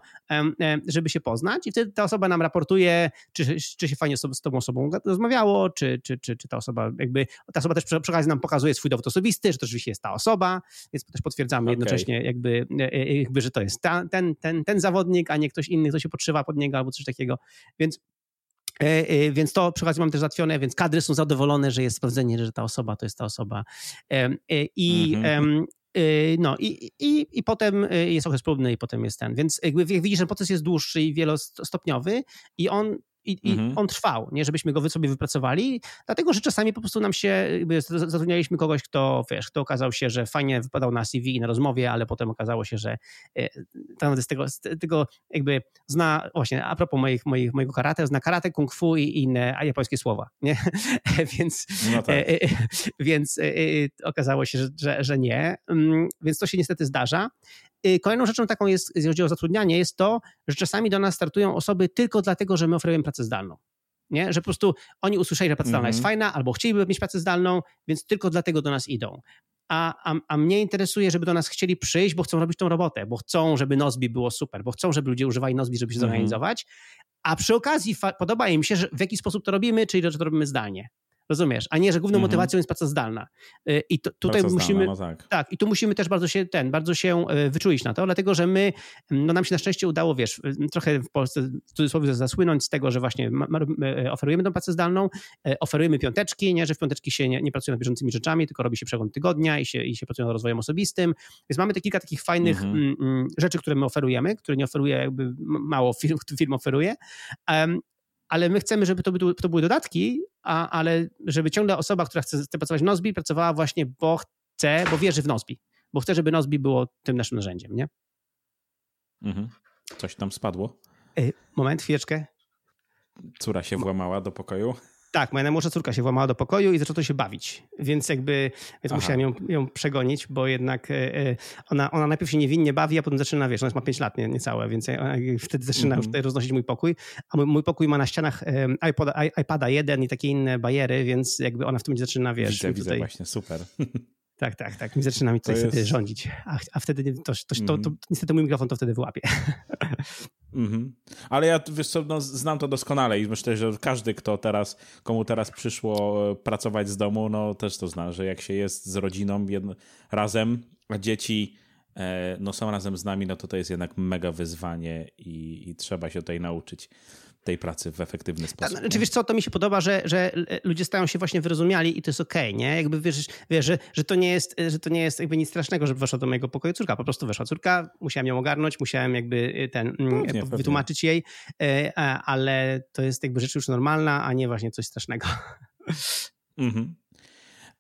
żeby się poznać i wtedy ta osoba nam raportuje, czy, czy się fajnie z, tą osobą rozmawiało, czy, czy, czy, czy ta osoba jakby, ta osoba też przy, przy okazji nam pokazuje swój dowód osobisty, że to rzeczywiście jest ta osoba, więc też potwierdzamy okay. jednocześnie jakby, e, e, jakby, że to jest ta, ten, ten, ten zawodnik, a nie ktoś inny, kto się podszywa pod niego albo coś takiego, więc więc to przy okazji mam też załatwione, więc kadry są zadowolone, że jest sprawdzenie, że ta osoba to jest ta osoba. E, I, mhm. no, i, i, i potem jest okres próbny i potem jest ten. Więc jak widzisz, ten proces jest dłuższy i wielostopniowy i on i, mhm. i on trwał, nie żebyśmy go sobie wypracowali, dlatego że czasami po prostu nam się, zatrudnialiśmy kogoś, kto, wiesz, kto okazał się, że fajnie wypadał na CV i na rozmowie, ale potem okazało się, że e, tak z tego, z tego jakby zna, właśnie a propos moich, moich, mojego karate, zna karate, kung fu i inne japońskie słowa, nie? więc, no tak. E, e, więc okazało się, że, że, że nie, mm, więc to się niestety zdarza. Y, kolejną rzeczą taką jest, jeżeli chodzi o zatrudnianie, jest to, że czasami do nas startują osoby tylko dlatego, że my oferujemy pracę zdalną. Nie? Że po prostu oni usłyszeli, że praca zdalna mm -hmm. jest mhm. fajna, albo chcieliby mieć pracę zdalną, więc tylko dlatego do nas idą. A, a, a mnie interesuje, żeby do nas chcieli przyjść, bo chcą robić tą robotę, bo chcą, żeby Nozbi było super, bo chcą, żeby ludzie używali Nozbi, żeby się mm -hmm. zorganizować, a przy okazji podoba im się, że w jaki sposób to robimy, czyli że to robimy zdalnie. Rozumiesz? A nie, że główną mm -hmm. motywacją jest praca zdalna. Y, I to, tutaj praca musimy. Zdalna, no tak. tak. i tu musimy też bardzo się ten, bardzo się y, wyczulić na to, dlatego że my, no nam się na szczęście udało, wiesz, y, trochę w Polsce w cudzysłowie zasłynąć z tego, że właśnie oferujemy tą pracę zdalną, oferujemy piąteczki, nie, że w piąteczki się nie, nie pracuje nad bieżącymi rzeczami, tylko robi się przegląd tygodnia i się, i się pracuje nad rozwojem osobistym. Więc mamy te kilka takich fajnych mm -hmm. rzeczy, które my oferujemy, które nie oferuje jakby mało firm, firm oferuje. Ale my chcemy, żeby to, by, to były dodatki, a, ale żeby ciągle osoba, która chce, chce pracować w Nozbi, pracowała właśnie, bo chce, bo wierzy w Nozbi, bo chce, żeby Nozbi było tym naszym narzędziem, nie? Mhm. Coś tam spadło. Y, moment, chwileczkę. Córa się włamała do pokoju. Tak, moja najmłodsza córka się włamała do pokoju i zaczęła się bawić, więc jakby więc musiałem ją, ją przegonić, bo jednak e, e, ona, ona najpierw się niewinnie bawi, a potem zaczyna, wiesz, ona ma 5 lat, nie, niecałe, więc wtedy zaczyna mm -hmm. już roznosić mój pokój, a mój, mój pokój ma na ścianach iPoda, iPada 1 i takie inne bajery, więc jakby ona w tym zaczyna, wiesz... Widzę, tutaj... widzę właśnie, super. Tak, tak, tak. Mi zaczyna mi tutaj jest... wtedy rządzić. A, a wtedy to, to, to, to, to, niestety mój mikrofon to wtedy wyłapie. Mhm. Ale ja wiesz co, no, znam to doskonale i myślę, że każdy, kto teraz, komu teraz przyszło e, pracować z domu, no też to zna, że jak się jest z rodziną jedno, razem, a dzieci e, no, są razem z nami, no to to jest jednak mega wyzwanie i, i trzeba się tutaj nauczyć tej pracy w efektywny sposób. Znaczy, wiesz co, to mi się podoba, że, że ludzie stają się właśnie wyrozumiali i to jest okej, okay, nie? Jakby wiesz, wiesz że, że, to nie jest, że to nie jest jakby nic strasznego, żeby weszła do mojego pokoju córka. Po prostu weszła córka, musiałem ją ogarnąć, musiałem jakby ten mm, pewnie, wytłumaczyć pewnie. jej, e, ale to jest jakby rzecz już normalna, a nie właśnie coś strasznego. Mhm.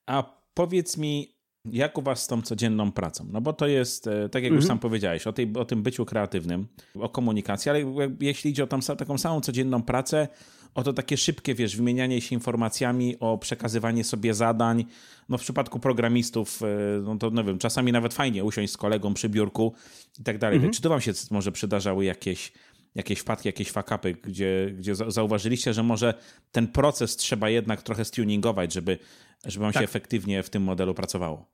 A powiedz mi, jak u was z tą codzienną pracą? No bo to jest, e, tak jak już mhm. sam powiedziałeś, o, tej, o tym byciu kreatywnym, o komunikacji, ale jeśli idzie o tą, taką samą codzienną pracę, o to takie szybkie, wiesz, wymienianie się informacjami, o przekazywanie sobie zadań. No w przypadku programistów, e, no to nie wiem, czasami nawet fajnie usiąść z kolegą przy biurku i tak dalej. Mhm. Czy to wam się może przydarzały jakieś jakieś wpadki, jakieś fakapy, gdzie, gdzie zauważyliście, że może ten proces trzeba jednak trochę stuningować, żeby, żeby wam tak. się efektywnie w tym modelu pracowało?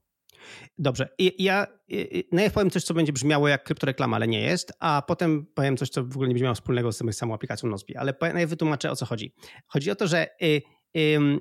Dobrze. I, ja najpierw powiem coś, co będzie brzmiało jak kryptoreklama, ale nie jest, a potem powiem coś, co w ogóle nie będzie miało wspólnego z samą aplikacją Nozbi, ale najpierw wytłumaczę, o co chodzi. Chodzi o to, że y, y,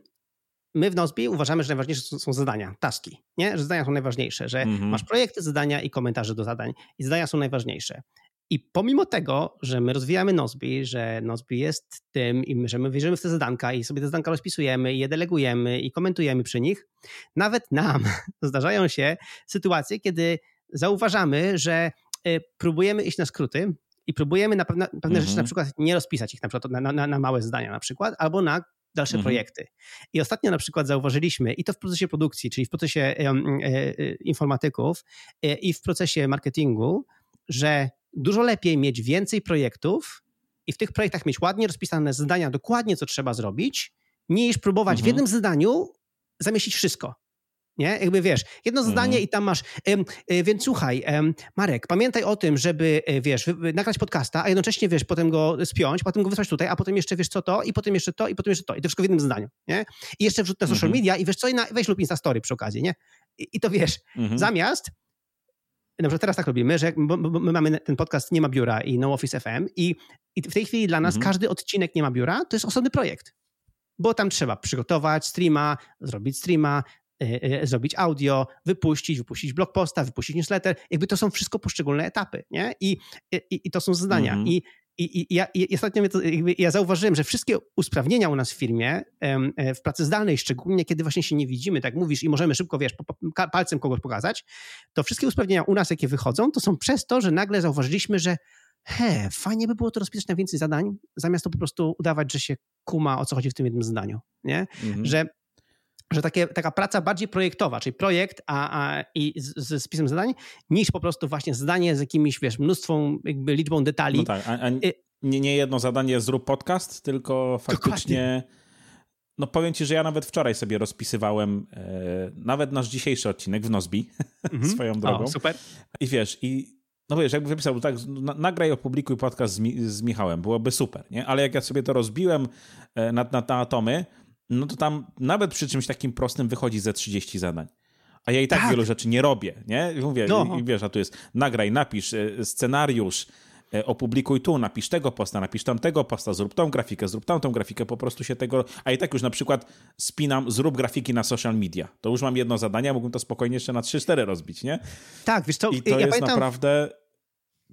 my w Nozbi uważamy, że najważniejsze są, są, zadania, taski, nie? że zadania są najważniejsze, że mm -hmm. masz projekty, zadania i komentarze do zadań i zadania są najważniejsze. I pomimo tego, że my rozwijamy Nozbi, że Nozbi jest tym i że my wierzymy w te zadanka i sobie te zadanka rozpisujemy i je delegujemy i komentujemy przy nich, nawet nam zdarzają się sytuacje, kiedy zauważamy, że e, próbujemy iść na skróty i próbujemy na pewne, pewne mhm. rzeczy na przykład nie rozpisać ich na przykład na, na, na małe zdania na przykład, albo na dalsze mhm. projekty. I ostatnio na przykład zauważyliśmy, i to w procesie produkcji, czyli w procesie e, e, informatyków e, i w procesie marketingu, że dużo lepiej mieć więcej projektów i w tych projektach mieć ładnie rozpisane zadania, dokładnie co trzeba zrobić, niż próbować mhm. w jednym zadaniu zamieścić wszystko. Nie? Jakby wiesz, jedno mhm. zdanie i tam masz. Y, więc słuchaj, Marek, pamiętaj o tym, żeby, e, wiesz, nagrać podcasta, a jednocześnie, wiesz, potem go spiąć, potem go wysłać tutaj, a potem jeszcze, wiesz, co to, i potem jeszcze to, i potem jeszcze to. I to wszystko w jednym zdaniu, nie? I jeszcze wrzuć na social mhm. media i wiesz co, i na, weź lub Instastory przy okazji, nie? I, i to wiesz, mhm. zamiast na przykład teraz tak robimy, że my mamy ten podcast Nie ma biura i No Office FM i, i w tej chwili dla nas mhm. każdy odcinek Nie ma biura to jest osobny projekt. Bo tam trzeba przygotować streama, zrobić streama, yy, zrobić audio, wypuścić, wypuścić blog posta, wypuścić newsletter. Jakby to są wszystko poszczególne etapy, nie? I, i, i to są zadania. Mhm. I i, i, ja, i ostatnio to, ja zauważyłem, że wszystkie usprawnienia u nas w firmie, e, w pracy zdalnej szczególnie, kiedy właśnie się nie widzimy, tak mówisz, i możemy szybko, wiesz, palcem kogoś pokazać, to wszystkie usprawnienia u nas, jakie wychodzą, to są przez to, że nagle zauważyliśmy, że he, fajnie by było to rozpisać na więcej zadań, zamiast to po prostu udawać, że się kuma, o co chodzi w tym jednym zdaniu, nie? Mhm. Że że takie, taka praca bardziej projektowa, czyli projekt a, a, i z, spisem zadań, niż po prostu właśnie zdanie z jakimiś, wiesz, mnóstwą jakby liczbą detali. No tak, a, a nie, nie jedno zadanie zrób podcast, tylko faktycznie... Dokładnie. No powiem ci, że ja nawet wczoraj sobie rozpisywałem e, nawet nasz dzisiejszy odcinek w Nozbi, mhm. swoją drogą. O, super. I wiesz, i no wiesz, jakby wypisał tak, nagraj, opublikuj podcast z, Mi z Michałem, byłoby super, nie? Ale jak ja sobie to rozbiłem e, na, na, na atomy, no to tam nawet przy czymś takim prostym wychodzi ze 30 zadań. A ja i tak, tak. wielu rzeczy nie robię, nie? Mówię, no. i, wiesz, a tu jest nagraj, napisz e, scenariusz, e, opublikuj tu, napisz tego posta, napisz tamtego posta, zrób tą grafikę, zrób tamtą grafikę, po prostu się tego... A i tak już na przykład spinam, zrób grafiki na social media. To już mam jedno zadanie, mógłbym to spokojnie jeszcze na 3-4 rozbić, nie? Tak, wiesz to... I to ja jest pamiętam... naprawdę...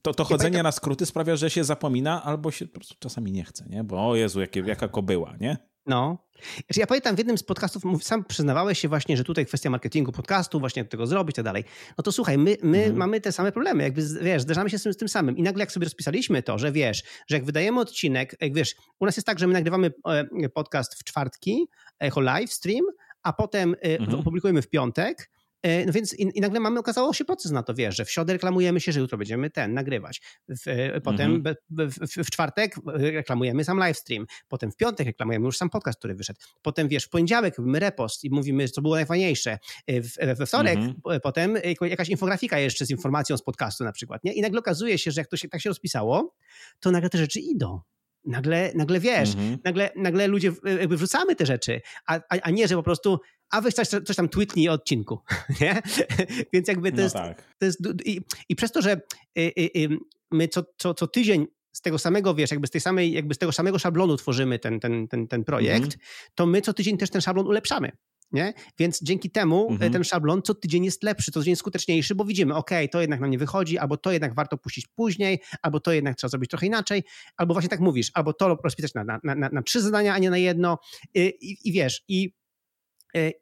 To, to chodzenie na skróty sprawia, że się zapomina albo się po prostu czasami nie chce, nie? Bo o Jezu, jakie, jaka kobyła, nie? No. Znaczy ja pamiętam w jednym z podcastów, sam przyznawałeś się właśnie, że tutaj kwestia marketingu podcastu, właśnie jak tego zrobić i tak dalej. No to słuchaj, my, my mhm. mamy te same problemy, jakby wiesz, zderzamy się z tym, z tym samym. I nagle jak sobie rozpisaliśmy to, że wiesz, że jak wydajemy odcinek, jak wiesz, u nas jest tak, że my nagrywamy e, podcast w czwartki, Echo Live Stream, a potem e, mhm. opublikujemy w piątek, no więc i, i, nagle mamy, okazało się proces na to, wiesz, że w środę reklamujemy się, że jutro będziemy ten nagrywać. W, e, potem mhm. w, w, czwartek reklamujemy sam livestream. Potem w piątek reklamujemy już sam podcast, który wyszedł. Potem wiesz, w poniedziałek robimy repost i mówimy, co było najfajniejsze. E, w, we wtorek mhm. potem jakaś infografika jeszcze z informacją z podcastu na przykład. Nie? I nagle okazuje się, że jak to się tak się rozpisało, to nagle te rzeczy idą. Nagle, nagle wiesz, mhm. nagle, nagle ludzie jakby wrzucamy te rzeczy, a, a, a nie, że po prostu a weź coś, coś tam tweetnij o odcinku, nie? Więc jakby to no jest, tak. to jest i, i, przez to, że y, y, y, my co, co, co tydzień z tego samego, wiesz, jakby z tej samej, jakby z tego samego szablonu tworzymy ten, ten, ten, ten projekt, mhm. to my co tydzień też ten szablon ulepszamy. Nie? Więc dzięki temu mhm. ten szablon co tydzień jest lepszy, co tydzień skuteczniejszy, bo widzimy, ok, to jednak nam nie wychodzi, albo to jednak warto puścić później, albo to jednak trzeba zrobić trochę inaczej, albo właśnie tak mówisz, albo to rozpisać na, na, na, na trzy zadania, a nie na jedno. I, i wiesz, i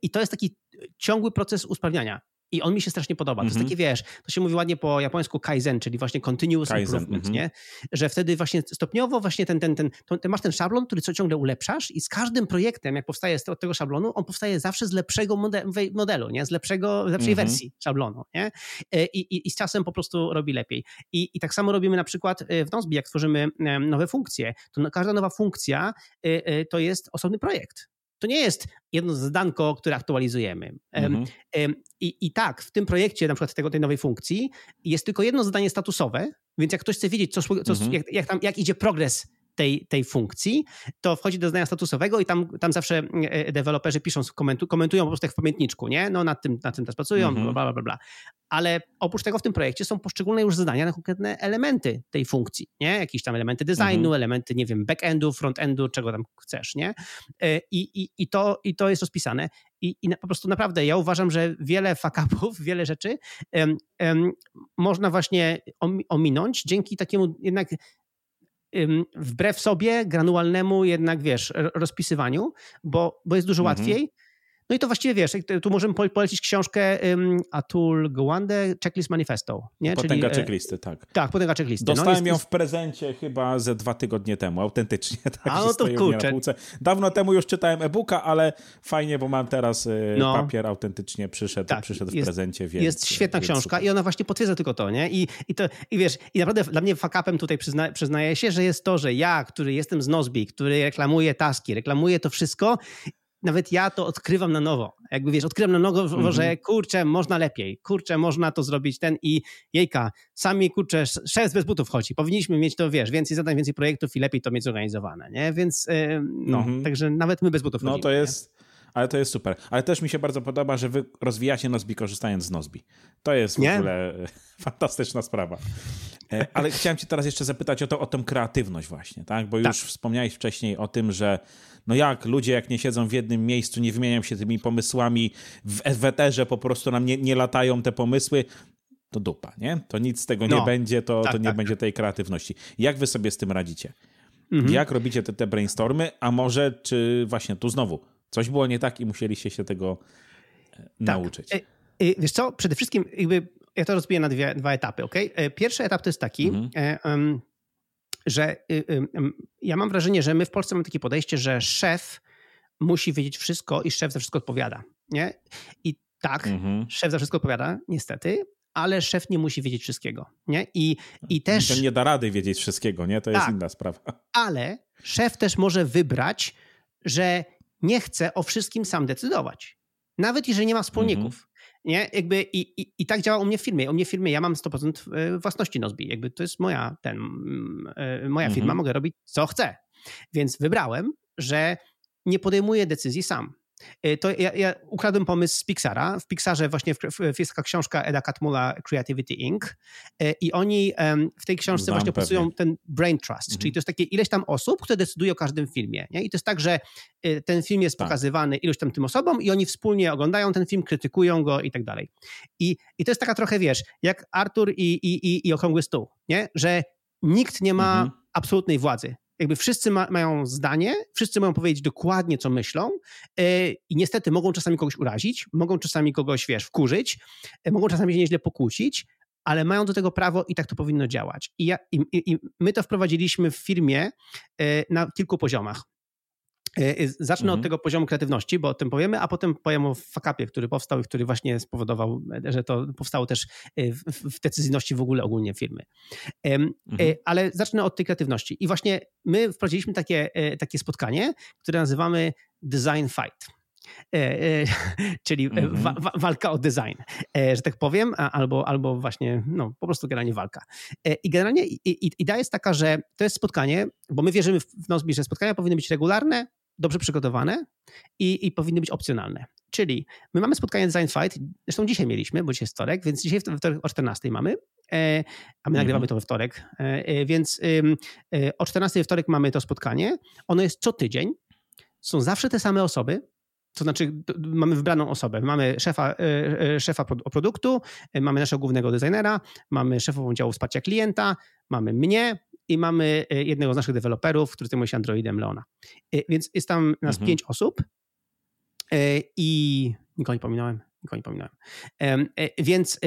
I to jest taki ciągły proces usprawniania. I on mi się strasznie podoba. To mm -hmm. jest mhm. takie, wiesz, to się mówi ładnie po japońsku kaizen, czyli właśnie continuous kaizen, improvement, mm -hmm. nie? Że wtedy właśnie stopniowo właśnie ten, ten, ten, masz ten szablon, który co ciągle ulepszasz i z każdym projektem, jak powstaje z tego szablonu, on powstaje zawsze z lepszego modelu, nie? Z lepszego, lepszej mm -hmm. wersji szablonu, nie? E, I, i, I z czasem po prostu robi lepiej. I, I tak samo robimy na przykład e, w Nozbi, jak tworzymy nowe funkcje, to każda nowa funkcja to jest osobny projekt to nie jest jedno zadanko, które aktualizujemy. Mhm. I, I tak, w tym projekcie, na przykład tego, tej nowej funkcji, jest tylko jedno zadanie statusowe, więc jak ktoś chce wiedzieć, co, co, mhm. jak, jak, tam, jak idzie progres tej, tej funkcji, to wchodzi do zdania statusowego i tam, tam zawsze deweloperzy piszą, komentu, komentują po prostu jak w pamiętniczku, nie? No nad tym, nad tym też pracują, mhm. bla, bla, bla, bla. Ale oprócz tego w tym projekcie są poszczególne już zadania na konkretne elementy tej funkcji, nie? Jakieś tam elementy designu, mhm. elementy, nie wiem, backendu, frontendu, czego tam chcesz, nie? I, i, i, to, i to jest rozpisane. I, I, po prostu naprawdę ja uważam, że wiele fakapów, wiele rzeczy um, um, można właśnie ominąć dzięki takiemu jednak wbrew sobie granualnemu jednak, wiesz, rozpisywaniu, bo, bo jest dużo mhm. łatwiej no i to właściwie wiesz, tu możemy polecić książkę Atul Gawande, Checklist Manifesto. Nie? Potęga Czyli, e, checklisty, tak. Tak, potęga checklisty. No, Dostałem no, jest, ją w prezencie chyba ze dwa tygodnie temu, autentycznie. Tak, A no to kurczę. Dawno temu już czytałem e-booka, ale fajnie, bo mam teraz e, no. papier autentycznie przyszedł, tak, przyszedł w jest, prezencie. Więc, jest świetna więc książka super. i ona właśnie potwierdza tylko to, nie? I, i, to, i wiesz, i naprawdę dla mnie fakapem tutaj przyzna, przyznaję się, że jest to, że ja, który jestem z Nozbi, który reklamuje taski, reklamuje to wszystko nawet ja to odkrywam na nowo. Jakby wiesz, odkrywam na nowo, że kurczę, można lepiej, kurczę, można to zrobić ten i jejka, sami kurczę, szef bez butów chodzi. Powinniśmy mieć to, wiesz, więcej zadań, więcej projektów i lepiej to mieć zorganizowane, nie? Więc yy, no, mm -hmm. także nawet my bez butów No chodzimy, to jest... Nie? Ale to jest super. Ale też mi się bardzo podoba, że wy rozwijacie Nozbi korzystając z Nozbi. To jest w nie? ogóle fantastyczna sprawa. E, ale chciałem cię teraz jeszcze zapytać o, to, o tę kreatywność właśnie, tak? Bo już tak. wspomniałeś wcześniej o tym, że no jak ludzie, jak nie siedzą w jednym miejscu, nie wymieniają się tymi pomysłami, w eterze po prostu nam nie, nie latają te pomysły, to dupa, nie? To nic z tego no. nie będzie, to, tak, to nie tak. będzie tej kreatywności. Jak wy sobie z tym radzicie? Mhm. Jak robicie te, te brainstormy? A może, czy właśnie tu znowu coś było nie tak i musieliście się tego e, tak. nauczyć? E, wiesz co, przede wszystkim jakby ja to rozbiję na dwie, dwa etapy, ok? Pierwszy etap to jest taki, mhm że y, y, ja mam wrażenie, że my w Polsce mamy takie podejście, że szef musi wiedzieć wszystko i szef za wszystko odpowiada. Nie? I tak, mhm. szef za wszystko odpowiada, niestety, ale szef nie musi wiedzieć wszystkiego. Nie? I, i też. Ten nie da rady wiedzieć wszystkiego, nie? To jest tak, inna sprawa. Ale szef też może wybrać, że nie chce o wszystkim sam decydować. Nawet jeżeli nie ma wspólników. Mhm. Nie? Jakby i, i, I tak działa u mnie w firmie. U mnie w firmie ja mam 100% e, własności Nozbi. Jakby to jest moja, ten, e, moja firma, mhm. mogę robić co chcę. Więc wybrałem, że nie podejmuję decyzji sam. Y, to ja, ja, ukradłem pomysł z Pixara. W Pixarze właśnie w, w, jest taka książka Eda Catmulla Creativity Inc. Y, I oni w tej książce Znam właśnie opisują ten brain trust, mhm. czyli to jest takie ileś tam osób, które decydują o każdym filmie. Nie? I to jest tak, że y, ten film jest tak. pokazywany iluś tam tym osobom i oni wspólnie oglądają ten film, krytykują go i tak dalej. I, i to jest taka trochę, wiesz, jak Artur i, i, i, i Okrągły Stół, nie? że nikt nie ma mhm. absolutnej władzy jakby wszyscy ma, mają zdanie, wszyscy mają powiedzieć dokładnie, co myślą yy, i niestety mogą czasami kogoś urazić, mogą czasami kogoś, wiesz, wkurzyć, yy, mogą czasami się nieźle pokłócić, ale mają do tego prawo i tak to powinno działać. I, ja, i, i my to wprowadziliśmy w firmie yy, na kilku poziomach. E, zacznę mhm. od tego poziomu kreatywności, bo o tym powiemy, a potem powiem o fakapie, który powstał i który właśnie spowodował, że to powstało też e, w, w decyzyjności w ogóle ogólnie firmy. E, mhm. Ale zacznę od tej kreatywności. I właśnie my wprowadziliśmy takie, takie spotkanie, które nazywamy Design Fight. czyli mhm. wa, wa, walka o design, że tak powiem, albo, albo właśnie, no po prostu generalnie walka. I generalnie idea jest taka, że to jest spotkanie, bo my wierzymy w Nozbi, że spotkania powinny być regularne, dobrze przygotowane i, i powinny być opcjonalne. Czyli my mamy spotkanie Design Fight, zresztą dzisiaj mieliśmy, bo dzisiaj jest wtorek, więc dzisiaj wtorek o 14 mamy, e, a my nagrywamy mhm. to we wtorek, e, e, więc o 14 we wtorek mamy to spotkanie. Ono jest co tydzień, są zawsze te same osoby, to znaczy mamy wybraną osobę. Mamy szefa, szefa produktu, mamy naszego głównego designera, mamy szefową działu wsparcia klienta, mamy mnie, i mamy e, jednego z naszych deweloperów, który zajmuje się Androidem, Leona. E, więc jest tam nas mhm. pięć osób e, i nikogo nie pominąłem, nikogo nie pominąłem. Więc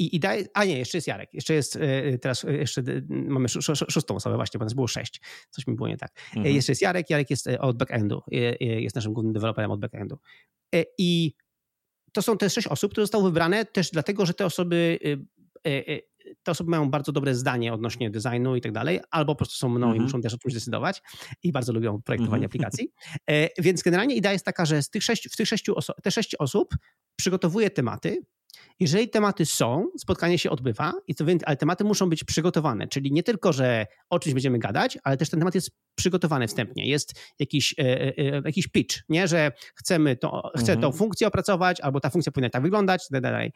i, i daje, a nie, jeszcze jest Jarek, jeszcze jest teraz, jeszcze mamy szóstą osobę właśnie, bo nas było sześć, coś mi było nie tak. Mhm. Jeszcze jest Jarek, Jarek jest od backendu, jest naszym głównym deweloperem od backendu. I to są te sześć osób, które zostały wybrane też dlatego, że te osoby te osoby mają bardzo dobre zdanie odnośnie designu i tak dalej, albo po prostu są mną mm -hmm. i mhm. muszą też o czymś decydować i bardzo lubią projektowanie mm -hmm. aplikacji. E, więc generalnie idea jest taka, że z tych sześciu, w tych sześciu te sześć osób przygotowuje tematy jeżeli tematy są, spotkanie się odbywa, i to, ale tematy muszą być przygotowane, czyli nie tylko, że o czymś będziemy gadać, ale też ten temat jest przygotowany wstępnie. Jest jakiś, e, e, e jakiś pitch, nie? że chcemy to, chcę mhm. tą funkcję opracować, albo ta funkcja powinna tak wyglądać, itd.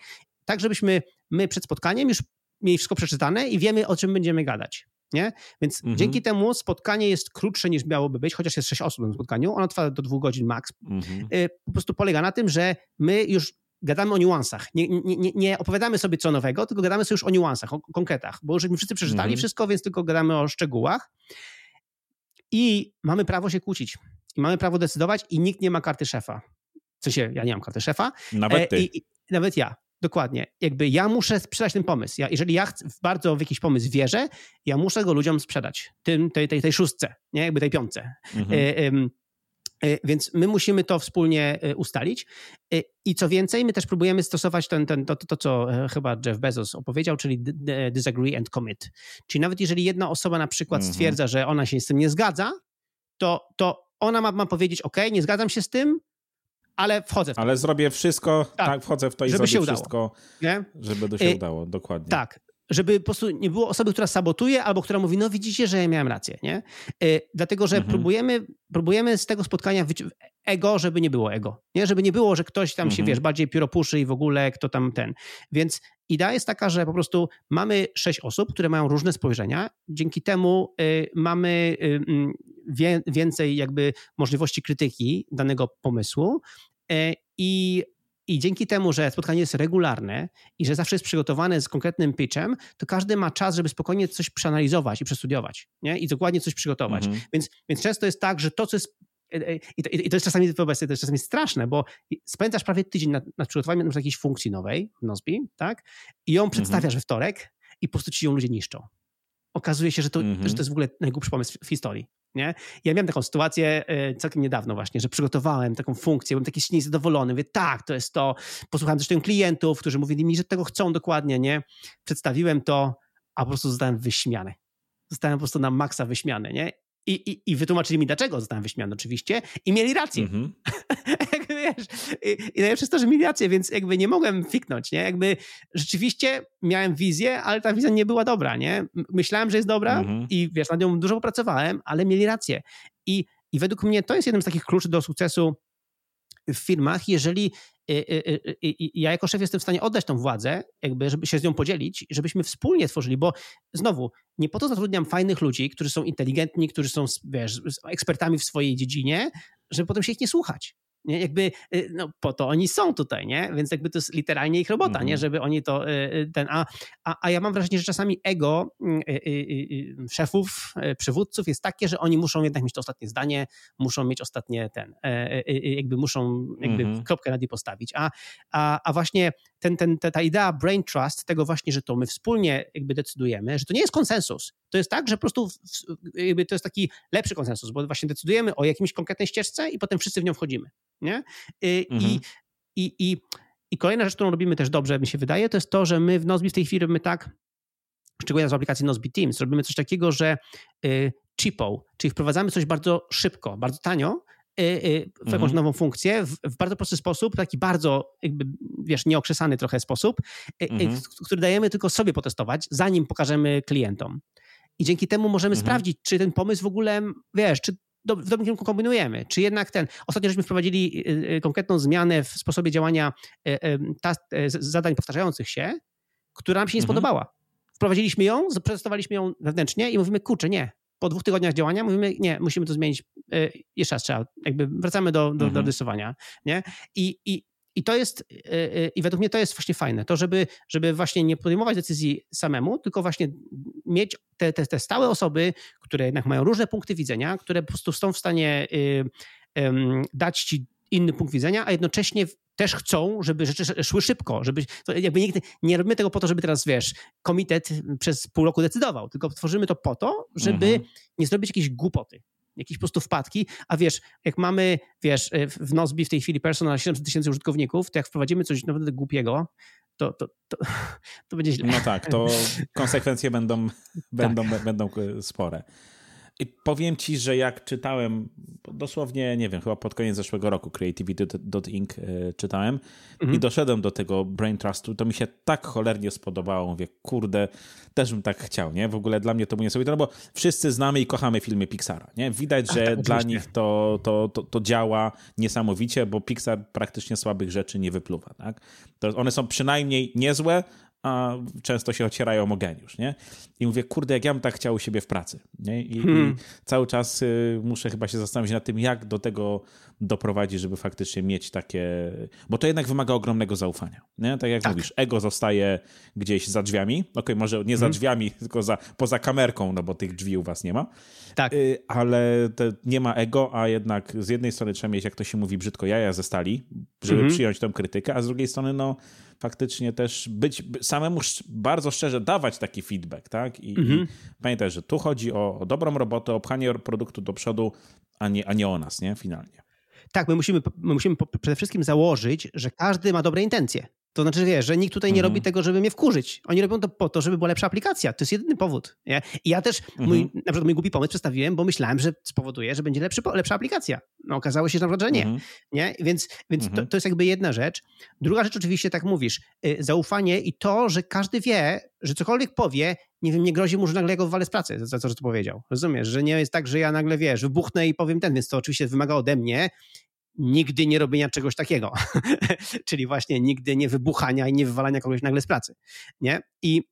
Tak, żebyśmy my przed spotkaniem już mieli wszystko przeczytane i wiemy, o czym będziemy gadać. Nie? Więc mhm. dzięki temu spotkanie jest krótsze niż miałoby być, chociaż jest sześć osób na spotkaniu, ono trwa do dwóch godzin max. Mhm. Y, po prostu polega na tym, że my już gadamy o niuansach. Nie, nie, nie, opowiadamy sobie co nowego, tylko gadamy sobie już o niuansach, o konkretach, bo już wszyscy przeczytali mhm. wszystko, więc tylko gadamy o szczegółach. I mamy prawo się kłócić. I mamy prawo decydować i nikt nie ma karty szefa. W sensie, ja nie mam karty szefa. Nawet ty. I, i, nawet ja. Dokładnie. Jakby ja muszę sprzedać ten pomysł. Ja, jeżeli ja chcę, bardzo w jakiś pomysł wierzę, ja muszę go ludziom sprzedać. Tym, tej, tej, tej szóstce, nie? Jakby tej piątce. Mhm. E, e, więc my musimy to wspólnie e, ustalić. I co więcej, my też próbujemy stosować ten, ten, to, to, to, co chyba Jeff Bezos opowiedział, czyli disagree and commit. Czyli nawet jeżeli jedna osoba na przykład mhm. stwierdza, że ona się z tym nie zgadza, to, to ona ma, ma powiedzieć, OK, nie zgadzam się z tym, ale wchodzę w to. Ale zrobię wszystko, tak, tak wchodzę w to i żeby zrobię wszystko, nie? żeby to się y udało, dokładnie. Tak, żeby po prostu nie było osoby, która sabotuje albo która mówi, no widzicie, że ja miałem rację, nie? Y dlatego, że mhm. próbujemy, próbujemy z tego spotkania ego, żeby nie było ego, nie? Żeby nie było, że ktoś tam mhm. się, wiesz, bardziej pióropuszy i w ogóle kto tam ten. Więc idea jest taka, że po prostu mamy sześć osób, które mają różne spojrzenia. Dzięki temu y, mamy y, mm, więcej jakby możliwości krytyki danego pomysłu y, i i dzięki temu, że spotkanie jest regularne i że zawsze jest przygotowane z konkretnym pitchem, to każdy ma czas, żeby spokojnie coś przeanalizować i przestudiować nie? i dokładnie coś przygotować. Mhm. Więc, więc często jest tak, że to, co jest i to, I to jest czasami, wyobraź to jest czasami straszne, bo spędzasz prawie tydzień nad, nad przygotowaniem na jakiejś funkcji nowej w Nozbi, tak? I ją przedstawiasz mhm. we wtorek i po prostu ci ją ludzie niszczą. Okazuje się, że to, mhm. że to jest w ogóle najgłupszy pomysł w historii. Nie? Ja miałem taką sytuację e, całkiem niedawno właśnie, że przygotowałem taką funkcję, byłem taki silnie zadowolony, mówię, tak, to jest to. Posłuchałem zresztą klientów, którzy mówili mi, że tego chcą dokładnie, nie? Przedstawiłem to, a po prostu zostałem wyśmiany. Zostałem po prostu na maksa wyśmiany, nie? I, i, I wytłumaczyli mi, dlaczego zostałem wyśmiany oczywiście i mieli rację. Mm-hmm. jakby, wiesz, i, I najlepsze jest to, że mieli rację, więc jakby nie mogłem fiknąć, nie? Jakby rzeczywiście miałem wizję, ale ta wizja nie była dobra, nie? Myślałem, że jest dobra mm-hmm. i wiesz, nad nią dużo popracowałem, ale mieli rację. I, I według mnie to jest jeden z takich kluczy do sukcesu w firmach, jeżeli y, y, y, ja jako szef jestem w stanie oddać tą władzę, jakby, żeby się z nią podzielić, żebyśmy wspólnie tworzyli, bo znowu, nie po to zatrudniam fajnych ludzi, którzy są inteligentni, którzy są wiesz, ekspertami w swojej dziedzinie, żeby potem się ich nie słuchać. Nie? Jakby, y, no, po to oni są tutaj, nie? Więc jakby to jest literalnie ich robota, mm -hmm. nie? Mhm. Żeby oni to, y, y, ten, a, a, a ja mam wrażenie, że czasami ego szefów, przywódców jest takie, że oni muszą jednak mieć to ostatnie zdanie, muszą mieć ostatnie ten, e, e, jakby muszą jakby mm -hmm. kropkę nad i postawić, a, a, a właśnie ten, ten, ta idea brain trust, tego właśnie, że to my wspólnie jakby decydujemy, że to nie jest konsensus. To jest tak, że po prostu jakby to jest taki lepszy konsensus, bo właśnie decydujemy o jakimś konkretnej ścieżce i potem wszyscy w nią wchodzimy. Nie? Y, mhm. I, i, i, I kolejna rzecz, którą robimy też dobrze, mi się wydaje, to jest to, że my w Nozbi w tej chwili robimy tak, szczególnie w aplikacji Nozbi Teams, robimy coś takiego, że y, cheapo, czyli wprowadzamy coś bardzo szybko, bardzo tanio, w jakąś mhm. nową funkcję w, w, bardzo prosty sposób, taki bardzo, jakby, wiesz, nieokrzesany trochę sposób, y, mhm. który dajemy tylko sobie potestować, zanim pokażemy klientom. I dzięki temu możemy mhm. sprawdzić, czy ten pomysł w ogóle, wiesz, czy do, w dobrym kierunku kombinujemy. Czy jednak ten. Ostatnio żeśmy wprowadzili konkretną zmianę w sposobie działania zadań powtarzających się, która nam się nie mhm. spodobała. Wprowadziliśmy ją, przetestowaliśmy ją wewnętrznie i mówimy, kurczę, nie, po dwóch tygodniach działania mówimy, nie, musimy to zmienić, e, jeszcze raz trzeba, jakby wracamy do, do, mhm. do rysowania, nie? I, i, i to jest, e, e, i według mnie to jest właśnie fajne, to żeby, żeby właśnie nie podejmować decyzji samemu, tylko właśnie mieć te, te, te stałe osoby, które jednak mają różne punkty widzenia, które po prostu są w stanie y, dać ci inny punkt widzenia, a jednocześnie też chcą, żeby rzeczy szły szybko, żeby jakby nie, nie robimy tego po to, żeby teraz, wiesz, komitet przez pół roku decydował, tylko tworzymy to po to, żeby mhm. nie zrobić jakiejś głupoty, jakieś po prostu wpadki, a wiesz, jak mamy, wiesz, w Nozbi w tej chwili personal 700 tysięcy użytkowników, to jak wprowadzimy coś naprawdę głupiego, to, to, to, to będzie źle. No tak, to konsekwencje będą, będą, tak. będą spore. I powiem ci, że jak czytałem, dosłownie, nie wiem, chyba pod koniec zeszłego roku Creativity.inc e, czytałem mhm. i doszedłem do tego Brain Trustu, to mi się tak cholernie spodobało. Mówię, kurde, też bym tak chciał, nie? W ogóle dla mnie to było niesamowite, no bo wszyscy znamy i kochamy filmy Pixara, nie? Widać, że tak, dla nich to, to, to, to, działa niesamowicie, bo Pixar praktycznie słabych rzeczy nie wypluwa, tak? To one są przynajmniej niezłe, a często się ocierają o geniusz, nie? I mówię, kurde, jak ja bym tak chciał u siebie w pracy, nie? I, hmm. i cały czas y, muszę chyba się zastanowić nad tym, jak do tego doprowadzić, żeby faktycznie mieć takie... Bo to jednak wymaga ogromnego zaufania, nie? Tak jak tak. mówisz, ego zostaje gdzieś za drzwiami, okej, okay, może nie za hmm. drzwiami, tylko za, poza kamerką, no bo tych drzwi u was nie ma, tak. Y, ale nie ma ego, a jednak z jednej strony trzeba mieć, jak to się mówi brzydko, jaja ze stali, żeby hmm. przyjąć tę krytykę, a z drugiej strony, no faktycznie też być, samemu bardzo szczerze dawać taki feedback, tak? I, mhm. i pamiętaj, że tu chodzi o, o dobrą robotę, o pchanie produktu do przodu, a nie, a nie o nas, nie? Finalnie. Tak, my musimy, my musimy przede wszystkim założyć, że każdy ma dobre intencje. To znaczy, wiesz, że nikt tutaj nie mhm. robi tego, żeby mnie wkurzyć. Oni robią to po to, żeby była lepsza aplikacja. To jest jedyny powód. Nie? I ja też mhm. mój, na przykład mój głupi pomysł przedstawiłem, bo myślałem, że spowoduje, że będzie lepszy, lepsza aplikacja. No okazało się, że na przykład, że nie. Mhm. nie? Więc, więc to, mhm. to, jest jakby jedna rzecz. Druga rzecz oczywiście, tak mówisz, y, zaufanie i to, że każdy wie, że cokolwiek powie, nie wiem, nie grozi mu, że nagle go wywalę z pracy za to, że to powiedział. Rozumiesz? Że nie jest tak, że ja nagle, wiesz, wybuchnę i powiem ten, więc to oczywiście wymaga ode mnie nigdy nie robienia czegoś takiego. Czyli właśnie nigdy nie wybuchania i nie wywalania kogoś nagle z pracy. Nie? I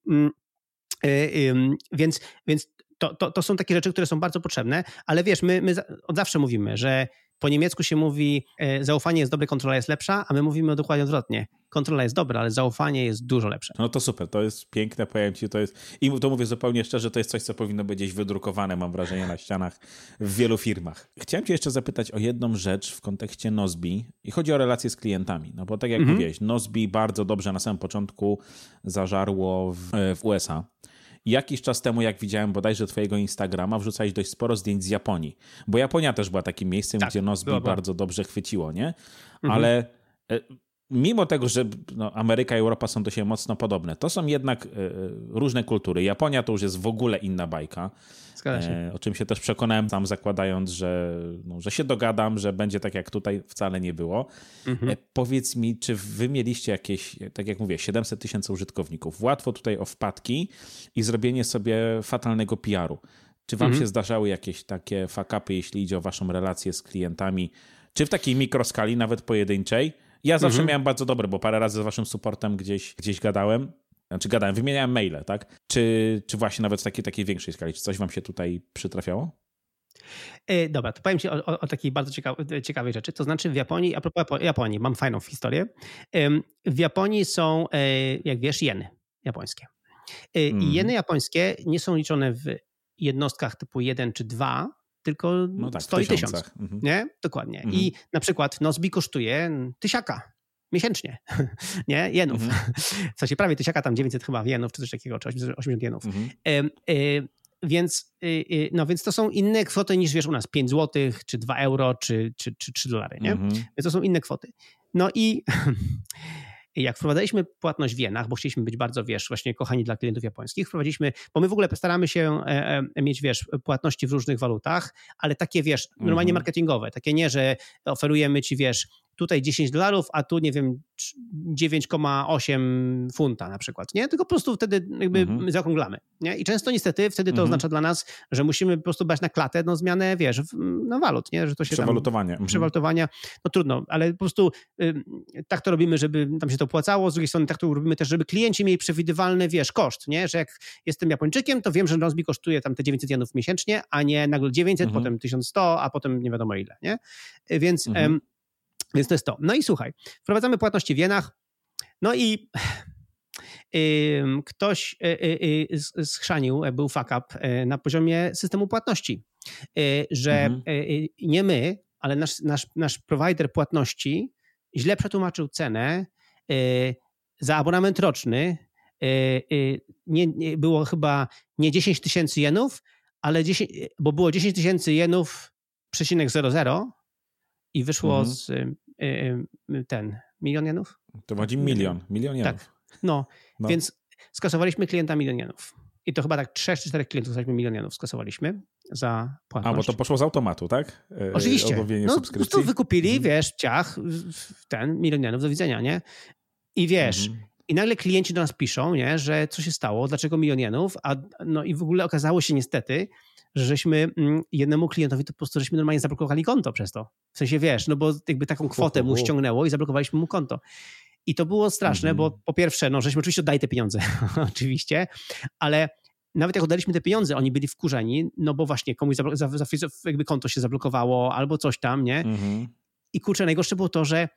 y, y, więc, więc to, to, to są takie rzeczy, które są bardzo potrzebne, ale wiesz, my, my od zawsze mówimy, że po niemiecku się mówi, e, zaufanie jest dobre, kontrola jest lepsza, a my mówimy dokładnie odwrotnie. Kontrola jest dobra, ale zaufanie jest dużo lepsze. No to super, to jest piękne, powiem ci, to jest, i to mówię zupełnie szczerze, to jest coś, co powinno być gdzieś wydrukowane, mam wrażenie, na ścianach w wielu firmach. Chciałem cię jeszcze zapytać o jedną rzecz w kontekście Nozbi i chodzi o relacje z klientami, no bo tak jak mhm. mówiłeś, Nozbi bardzo dobrze na samym początku zażarło w, w USA. Jakiś czas temu, jak widziałem bodajże twojego Instagrama, wrzucałeś dość sporo zdjęć z Japonii. Bo Japonia też była takim miejscem, tak, gdzie Nozbi bardzo dobrze chwyciło, nie? Mhm. Ale e, mimo tego, że no, Ameryka i Europa są do siebie mocno podobne, to są jednak y, różne kultury. Japonia to już jest w ogóle inna bajka. E, o czym się też przekonałem tam zakładając, że, no, że się dogadam, że będzie tak jak tutaj wcale nie było. Mhm. E, powiedz mi, czy wy mieliście jakieś, tak jak mówię, 700 tysięcy użytkowników. Łatwo tutaj o wpadki i zrobienie sobie fatalnego PR-u. Czy wam mhm. się zdarzały jakieś takie fakapy, jeśli idzie o waszą relację z klientami, czy w takiej mikroskali, nawet pojedynczej? Ja zawsze mhm. miałem bardzo dobre, bo parę razy z waszym supportem gdzieś, gdzieś gadałem. Znaczy gadałem, wymieniałem maile, tak? Czy, czy właśnie nawet w takiej, takiej większej skali? Czy coś wam się tutaj przytrafiało? E, dobra, to powiem Ci o, o, o takiej bardzo ciekawej, ciekawej rzeczy. To znaczy w Japonii, a propos Japonii, mam fajną historię. W Japonii są, e, jak wiesz, jeny japońskie. E, I mm. jeny japońskie nie są liczone w jednostkach typu 1 czy 2, tylko no tak, 100 i 1000. Mhm. Nie? Dokładnie. Mhm. I na przykład Nozbi kosztuje tysiaka miesięcznie, nie? Jenów. Mhm. W sensie prawie tysiaka, tam 900 chyba jenów, czy coś takiego, czy 80 jenów. Mhm. E, e, więc, e, no, więc to są inne kwoty niż wiesz u nas 5 zł, czy 2 euro, czy, czy, czy 3 dolary, nie? Mhm. Więc to są inne kwoty. No i jak wprowadzaliśmy płatność w jenach, bo chcieliśmy być bardzo, wiesz, właśnie kochani dla klientów japońskich, wprowadziliśmy, bo my w ogóle staramy się e, e, mieć, wiesz, płatności w różnych walutach, ale takie, wiesz, normalnie mhm. marketingowe, takie nie, że oferujemy ci, wiesz, tutaj 10 dolarów, a tu nie wiem 9,8 funta na przykład, nie? Tylko po prostu wtedy jakby mhm. zaokrąglamy, nie? I często niestety wtedy to mhm. oznacza dla nas, że musimy po prostu brać na klatę no, zmianę, wiesz, no walut, nie? Że to się Przewalutowanie. Tam, Przewalutowania, no trudno, ale po prostu y, tak to robimy, żeby tam się to opłacało, z drugiej strony tak to robimy też, żeby klienci mieli przewidywalny, wiesz, koszt, nie? Że jak jestem Japończykiem, to wiem, że Nozbi kosztuje tam te 900 jenów miesięcznie, a nie nagle 900, mhm. potem 1100, a potem nie wiadomo ile, nie? Więc mhm. Więc to jest to. No i słuchaj, wprowadzamy płatności w jenach, no i yy, ktoś yy, yy, schrzanił, był fuck up na poziomie systemu płatności, że mhm. nie my, ale nasz, nasz, nasz provider płatności źle przetłumaczył cenę za abonament roczny. Nie, nie, było chyba nie 10 tysięcy jenów, ale 10, bo było 10 tysięcy jenów przecinek 00, i wyszło mhm. z y, y, ten milion jenów? To chodzi milion, milion jenów. Tak, no, no, więc skasowaliśmy klienta milion jenów. I to chyba tak trzech czy czterech klientów, milion jenów skasowaliśmy. za płatność. A, bo to poszło z automatu, tak? E, Oczywiście. Odmówienie no, subskrypcji. No to wykupili, mhm. wiesz, ciach, ten, milionierów, do widzenia, nie? I wiesz, mhm. i nagle klienci do nas piszą, nie, że co się stało, dlaczego milionierów, a no i w ogóle okazało się niestety, żeśmy mm, jednemu klientowi to po prostu żeśmy normalnie zablokowali konto przez to. W sensie, wiesz, no bo jakby taką kwotę mu ściągnęło i zablokowaliśmy mu konto. I to było straszne, bo mhm. po pierwsze, no żeśmy oczywiście oddali te pieniądze, oczywiście, ale nawet jak oddaliśmy te pieniądze, oni byli wkurzeni, no bo właśnie komuś za, za, za, jakby konto się zablokowało albo coś tam, nie? Mhm. I kurczę, najgorsze było to, że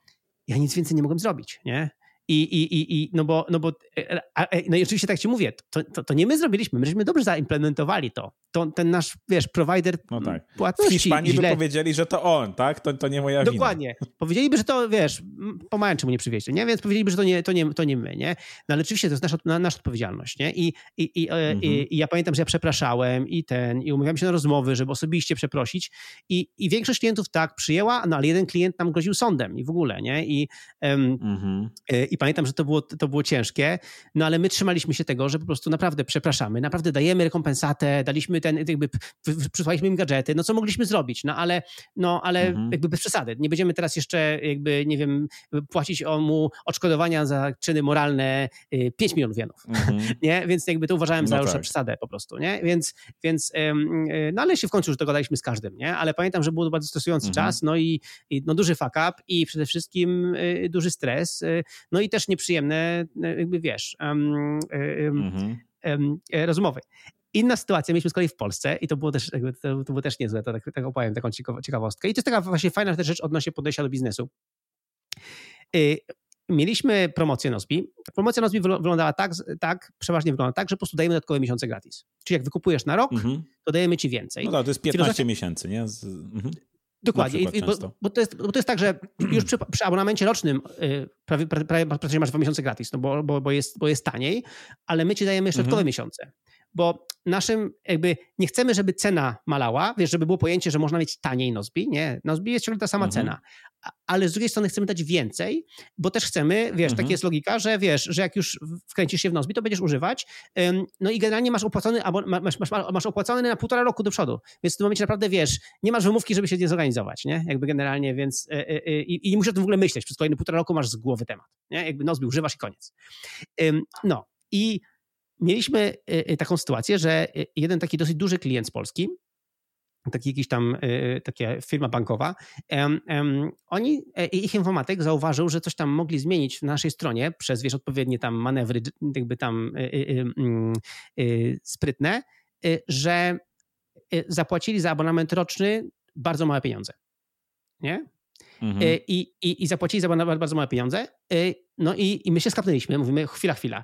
ja nic więcej nie mogłem zrobić, nie? I, i, i, i no bo, no bo e, e, no i oczywiście tak ci mówię, to, to, to, nie my zrobiliśmy, myśmy dobrze zaimplementowali to. to ten nasz, wiesz, provider no tak. płatności. W Hiszpanii źle. by powiedzieli, że to on, tak? To, to nie moja Dokładnie. wina. Powiedzieliby, że to, wiesz, pomarańczy mu nie przywieźli, nie? Więc powiedzieliby, że to nie, to nie, to nie my, nie? No ale oczywiście to jest nasza, nasza odpowiedzialność, nie? I, i, i, e, mhm. i, i ja pamiętam, że ja przepraszałem i ten, i umawiałem się na rozmowy, żeby osobiście przeprosić i, i większość klientów tak przyjęła, no ale jeden klient nam groził sądem i w ogóle, nie? I, um, mhm. I pamiętam, że to było, to było ciężkie, no ale my trzymaliśmy się tego, że po prostu naprawdę przepraszamy, naprawdę dajemy rekompensatę, daliśmy ten, jakby przysłaliśmy im gadżety, no co mogliśmy zrobić, no ale, no ale mhm. jakby bez przesady. Nie będziemy teraz jeszcze jakby, nie wiem, płacić o mu odszkodowania za czyny moralne 5 y, milionów jenów, mhm. nie? Więc jakby to uważałem za no już tak. przesadę po prostu, nie? Więc, więc y, no ale się w końcu już dogadaliśmy z każdym, nie? Ale pamiętam, że był bardzo stresujący mhm. czas, no i, i, no duży fuck up i przede wszystkim y, duży stres, no i też nieprzyjemne, jakby wiesz, um, um, um, rozumowy. Inna sytuacja mieliśmy z kolei w Polsce i to było też, jakby, to, to było też niezłe, to tak, tak opowiem taką ciekawostkę. I to jest taka właśnie fajna rzecz odnośnie podejścia do biznesu. Y, mieliśmy promocję Nozbi. Promocja Nozbi wyglądała tak, tak, przeważnie wygląda tak, że po prostu dajemy dodatkowe miesiące gratis. Czyli jak wykupujesz na rok, mhm. to dajemy ci więcej. No tak, to jest 15 Filozofia... miesięcy, nie? Z... Mhm. Dokładnie, bo, bo, to jest, bo to jest tak, że już przy, przy abonamencie rocznym yy, prawie, prawie, prawie masz dwa miesiące gratis, no bo, bo, bo, jest, bo jest taniej, ale my ci dajemy jeszcze mhm. dodatkowe miesiące bo naszym jakby nie chcemy, żeby cena malała, wiesz, żeby było pojęcie, że można mieć taniej Nozbi, nie, Nozbi jest ciągle ta sama mhm. cena, ale z drugiej strony chcemy dać więcej, bo też chcemy, wiesz, mhm. taka jest logika, że wiesz, że jak już wkręcisz się w Nozbi, to będziesz używać, no i generalnie masz opłacony, masz, masz, masz opłacony na półtora roku do przodu, więc w tym momencie naprawdę, wiesz, nie masz wymówki, żeby się nie zorganizować, nie, jakby generalnie, więc e, e, e, i, i nie musisz o tym w ogóle myśleć, przez kolejne półtora roku masz z głowy temat, nie, jakby Nozbi używasz i koniec. No i mieliśmy y, y, taką sytuację, że y, jeden taki dosyć duży klient z Polski, taki jakiś tam, taka firma bankowa, oni, e, ich informatyk zauważył, że coś tam mogli zmienić na naszej stronie przez, wiesz, odpowiednie tam manewry, jakby tam mm, sprytne, że zapłacili za abonament roczny bardzo małe pieniądze. Nie? Mhm. I, i, I zapłacili za abonament bardzo małe pieniądze. No i, i my się skapnęliśmy, mówimy, chwila, chwila.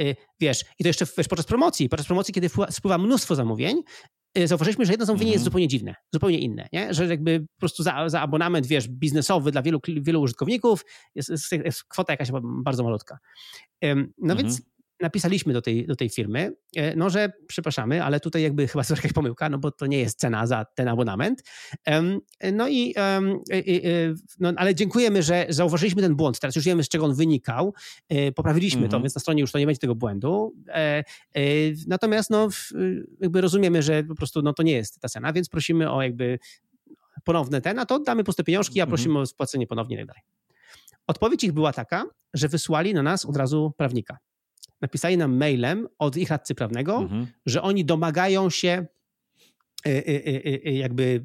Y, wiesz, i to jeszcze wiesz, podczas promocji, podczas promocji, kiedy spływa mnóstwo zamówień, y, zauważyliśmy, że jedno zamówienie jest mhm. zupełnie dziwne, zupełnie inne, nie? że jakby po prostu za, za abonament, wiesz, biznesowy dla wielu, wielu użytkowników jest, jest, jest kwota jakaś bardzo malutka. No mhm. więc napisaliśmy do tej, do tej firmy, e, no że przepraszamy, ale tutaj jakby chyba jest jakaś pomyłka, no bo to nie jest cena za ten abonament. No i, no, ale dziękujemy, że zauważyliśmy ten błąd. Teraz już wiemy, z czego on wynikał. E, poprawiliśmy mhm. to, więc na stronie już to nie będzie tego błędu. E, natomiast no, jakby rozumiemy, że po prostu no, to nie jest ta cena, więc prosimy o jakby ponowne ten, a to damy puste pieniążki, a mhm. prosimy mhm. o spłacenie ponownie i tak dalej. Odpowiedź ich była taka, że wysłali na nas od razu prawnika napisali nam mailem od ich radcy prawnego, mhm. że oni domagają się y, y, y, jakby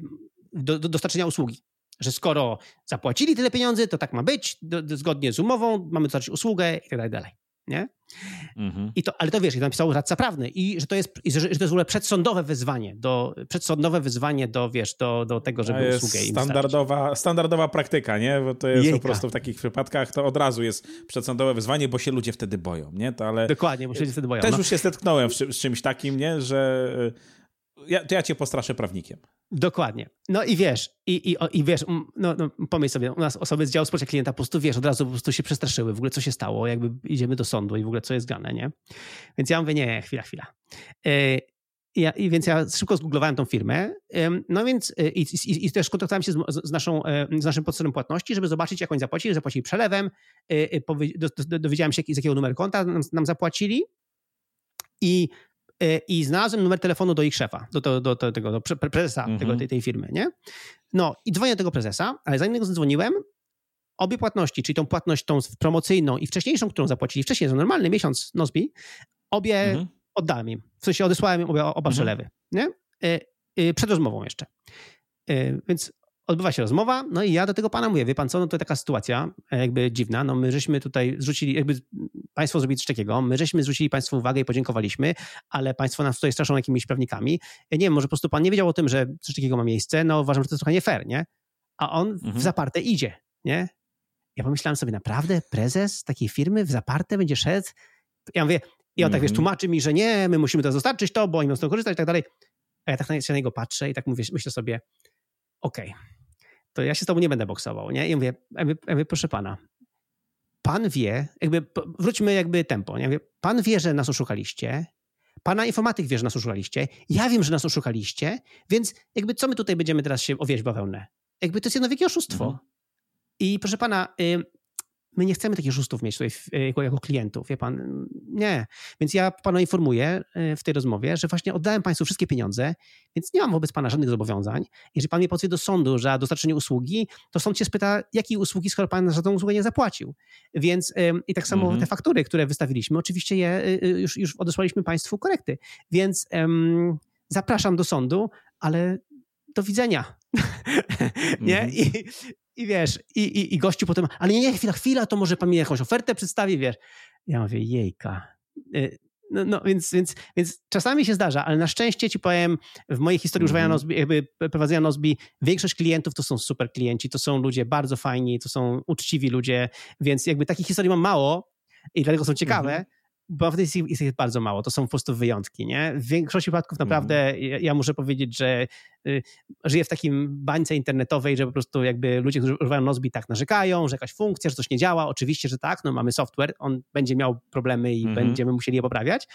do, do dostarczenia usługi. Że skoro zapłacili tyle pieniędzy, to tak ma być, do, do, zgodnie z umową, mamy dostarczyć usługę i tak dalej nie? Mhm. I to, ale to wiesz, i napisał radca prawny i że to jest, że, że to jest w ogóle przedsądowe wyzwanie do, przedsądowe wyzwanie do, wiesz, do, do tego, żeby to usługę im standardowa, standardowa praktyka, nie? Bo to jest Jejka. po prostu w takich przypadkach to od razu jest przedsądowe wyzwanie, bo się ludzie wtedy boją, nie? To, ale Dokładnie, bo się wtedy boją. Też no. już się zetknąłem z czymś takim, nie? Że ja, to ja cię postraszę prawnikiem. Dokładnie. No i wiesz, i, i, i wiesz, no, no pomyśl sobie, u nas osoby z działu wsparcia klienta po prostu, wiesz, od razu po prostu się przestraszyły, w ogóle co się stało, jakby idziemy do sądu i w ogóle co jest gane, nie? Więc ja mówię, nie, chwila, chwila. Yy, ja, i więc ja szybko zgooglowałem tą firmę, no więc e, i, i, i też kontaktowałem się z, z, naszą, e, z naszym podstawem płatności, żeby zobaczyć, jak oni zapłacili. Zapłacili przelewem, dowiedziałem się, z jakiego numeru konta nam, nam zapłacili i y, i znalazłem numer telefonu do ich szefa, do, do, do, do tego do prezesa mhm. tego, tej, tej firmy, nie? No i dzwonię do tego prezesa, ale zanim go zadzwoniłem, obie płatności, czyli tą płatność tą promocyjną i wcześniejszą, którą zapłacili wcześniej za normalny miesiąc Nozbi, obie mhm. oddałem im. W sensie odesłałem im obie, oba mhm. przelewy, nie? Przed rozmową jeszcze. Więc odbywa się rozmowa, no i ja do tego pana mówię, wie pan co, no to taka sytuacja e, jakby dziwna, no my żeśmy tutaj zwrócili, jakby państwo zrobili coś takiego, my żeśmy zwrócili państwu uwagę i podziękowaliśmy, ale państwo nas tutaj straszą jakimiś prawnikami. Ja nie wiem, może po prostu pan nie wiedział o tym, że coś takiego ma miejsce, no uważam, że to jest trochę nie fair, nie? A on mhm. w zaparte idzie, nie? Ja pomyślałem sobie, naprawdę prezes takiej firmy w zaparte będzie szedł? Ja mówię, i on tak, wiesz, mhm. tłumaczy mi, że nie, my musimy teraz dostarczyć to, bo oni będą z tego korzystać i tak dalej. A ja tak na niego patrzę i tak mówię, myślę sobie, okej, okay, to ja się z tobą nie będę boksował, nie? I mówię, jakby, jakby, proszę pana, pan wie, jakby wróćmy jakby tempo, nie? Mówię, pan wie, że nas oszukaliście, pana informatyk wie, że nas oszukaliście, ja wiem, że nas oszukaliście, więc jakby co my tutaj będziemy teraz się owijać bawełnę? Jakby to jest jedno wielkie oszustwo. Mhm. I proszę pana, my nie chcemy takich oszustów mieć tutaj jako, jako, klientów, wie pan. Nie. Więc ja pana informuję e, w tej rozmowie, że właśnie oddałem państwu wszystkie pieniądze, więc nie mam wobec pana żadnych zobowiązań. Jeżeli pan mnie pozwie do sądu za dostarczenie usługi, to sąd się spyta, jakiej usługi, skoro pan za tą usługę nie zapłacił. Więc i tak samo mhm. te faktury, które wystawiliśmy, oczywiście je y, y, już, już odesłaliśmy państwu korekty. Więc um, zapraszam do sądu, ale do widzenia. nie? I, i wiesz, i, i, i gościu potem, ale nie, nie, chwila, chwila, to może pan mi jakąś ofertę przedstawi, wiesz. Ja mówię, jejka. Y, no, no więc, więc, więc czasami się zdarza, ale na szczęście ci powiem, w mojej historii używania Nozbi, jakby prowadzenia Nozbi, większość klientów to są super klienci, to są ludzie bardzo fajni, to są uczciwi ludzie, więc jakby takich historii mam mało i dlatego są ciekawe, -hmm bo w tej jest ich bardzo mało, to są po prostu wyjątki, nie? W większości przypadków naprawdę mm. ja, ja, muszę powiedzieć, że y, żyję w takim bańce internetowej, że po prostu jakby ludzie, którzy używają Nozbi tak narzekają, że jakaś funkcja, że coś nie działa, oczywiście, że tak, no mamy software, on będzie miał problemy i mm -hmm. będziemy musieli je poprawiać,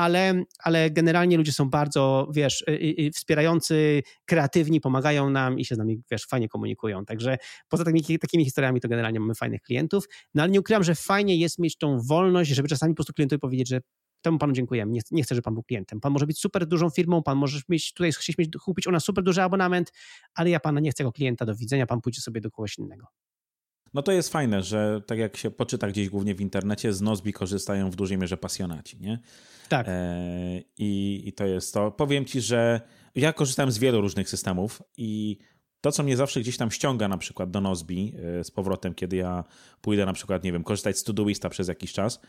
ale, ale generalnie ludzie są bardzo, wiesz, y, y, y, wspierający, kreatywni, pomagają nam i się z nami, wiesz, fajnie komunikują. Także poza takimi, takimi historiami to generalnie mamy fajnych klientów, no ale nie ukrywam, że fajnie jest mieć tą wolność, żeby czasami po prostu klientowi powiedzieć, że temu panu dziękujemy, nie, nie chcę, żeby pan był klientem. Pan może być super dużą firmą, pan może mieć, tutaj chcieć mieć, kupić u nas super duży abonament, ale ja pana nie chcę jako klienta, do widzenia, pan pójdzie sobie do kogoś innego. No to jest fajne, że tak jak się poczyta gdzieś głównie w internecie, z Nozbi korzystają w dużej mierze pasjonaci, nie? Tak. E, i, I to jest to. Powiem ci, że ja korzystałem z wielu różnych systemów i to, co mnie zawsze gdzieś tam ściąga na przykład do Nozbi e, z powrotem, kiedy ja pójdę na przykład, nie wiem, korzystać z Todoista przez jakiś czas,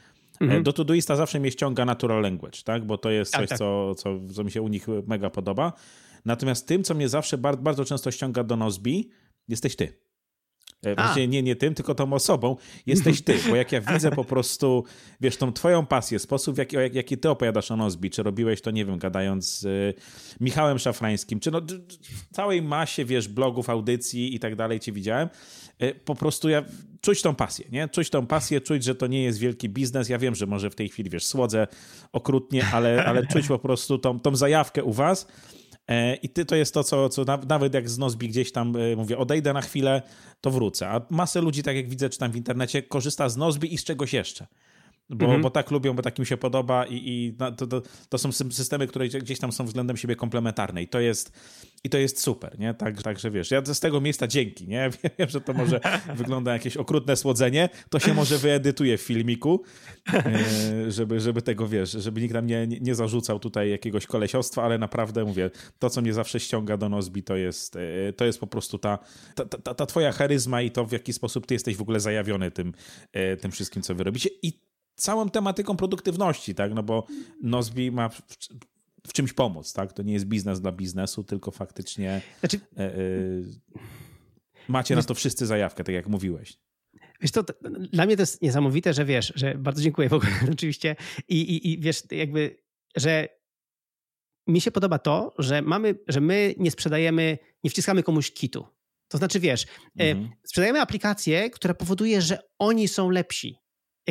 e, mhm. do Todoista zawsze mnie ściąga Natural Language, tak? Bo to jest tak, coś, tak. Co, co, co mi się u nich mega podoba. Natomiast tym, co mnie zawsze bardzo, bardzo często ściąga do Nozbi, jesteś ty. E, właśnie nie, nie tym, tylko tą osobą jesteś ty, bo jak ja widzę po prostu, wiesz, tą twoją pasję, sposób, w jaki, jak, jaki ty opowiadasz o Nozbi, czy robiłeś to, nie wiem, gadając z y, Michałem Szafrańskim, czy no w całej masie, wiesz, blogów, audycji i tak dalej cię widziałem, y, po prostu ja czuć tą pasję, nie? Czuć tą pasję, czuć, że to nie jest wielki biznes. Ja wiem, że może w tej chwili, wiesz, słodzę okrutnie, ale, ale czuć po prostu tą, tą zajawkę u was E, I ty to jest to, co, co nawet jak z Nozbi gdzieś tam e, mówię, odejdę na chwilę, to wrócę. A masę ludzi, tak jak widzę, czy tam w internecie, korzysta z Nozbi i z czegoś jeszcze bo, mhm. bo tak lubią, bo tak im się podoba i, i to, to, to, są systemy, które gdzieś tam są względem siebie komplementarne i to jest, i to jest super, nie? Tak, także wiesz, ja z tego miejsca dzięki, nie? Wiem, że to może wygląda jakieś okrutne słodzenie, to się może wyedytuje w filmiku, e, żeby, żeby tego, wiesz, żeby nikt nam nie, nie zarzucał tutaj jakiegoś kolesiostwa, ale naprawdę mówię, to, co mnie zawsze ściąga do Nozbi, to jest, e, to jest po prostu ta, ta, ta, ta twoja charyzma i to, w jaki sposób ty jesteś w ogóle zajawiony tym, e, tym wszystkim, co wy robicie i całą tematyką produktywności, tak? No bo Nozbi ma w, w, czymś pomóc, tak? To nie jest biznes dla biznesu, tylko faktycznie znaczy... e, e, macie na to wszyscy zajawkę, tak jak mówiłeś. Wiesz to, dla mnie to jest niesamowite, że wiesz, że bardzo dziękuję w ogóle oczywiście i, i, i wiesz, jakby, że mi się podoba to, że mamy, że my nie sprzedajemy, nie wciskamy komuś kitu. To znaczy, wiesz, e, mhm. sprzedajemy aplikację, która powoduje, że oni są lepsi.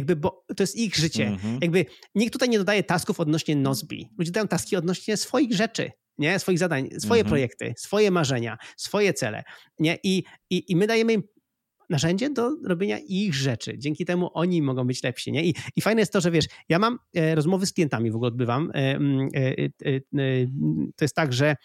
Jakby, bo to jest ich życie. Mm-hmm. Jakby nikt tutaj nie dodaje tasków odnośnie Nozbi. Ludzie dają taski odnośnie swoich rzeczy, nie? Swoich zadań, swoje mm-hmm. projekty, swoje marzenia, swoje cele, nie? I, i, I my dajemy im narzędzie do robienia ich rzeczy. Dzięki temu oni mogą być lepsi. Nie? I, I fajne jest to, że wiesz, ja mam e, rozmowy z klientami w ogóle odbywam. E, e, to jest tak, że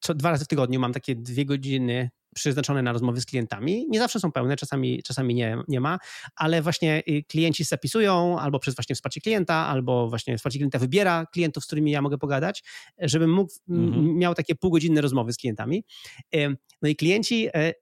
co dwa razy w tygodniu mam takie dwie godziny przeznaczone na rozmowy z klientami. Nie zawsze są pełne, czasami, czasami nie, nie ma, ale właśnie y, klienci zapisują albo przez właśnie wsparcie klienta, albo właśnie wsparcie klienta wybiera klientów, z którymi ja mogę pogadać, żebym mógł, mhm. miał takie półgodzinne rozmowy z klientami. No i klienci e,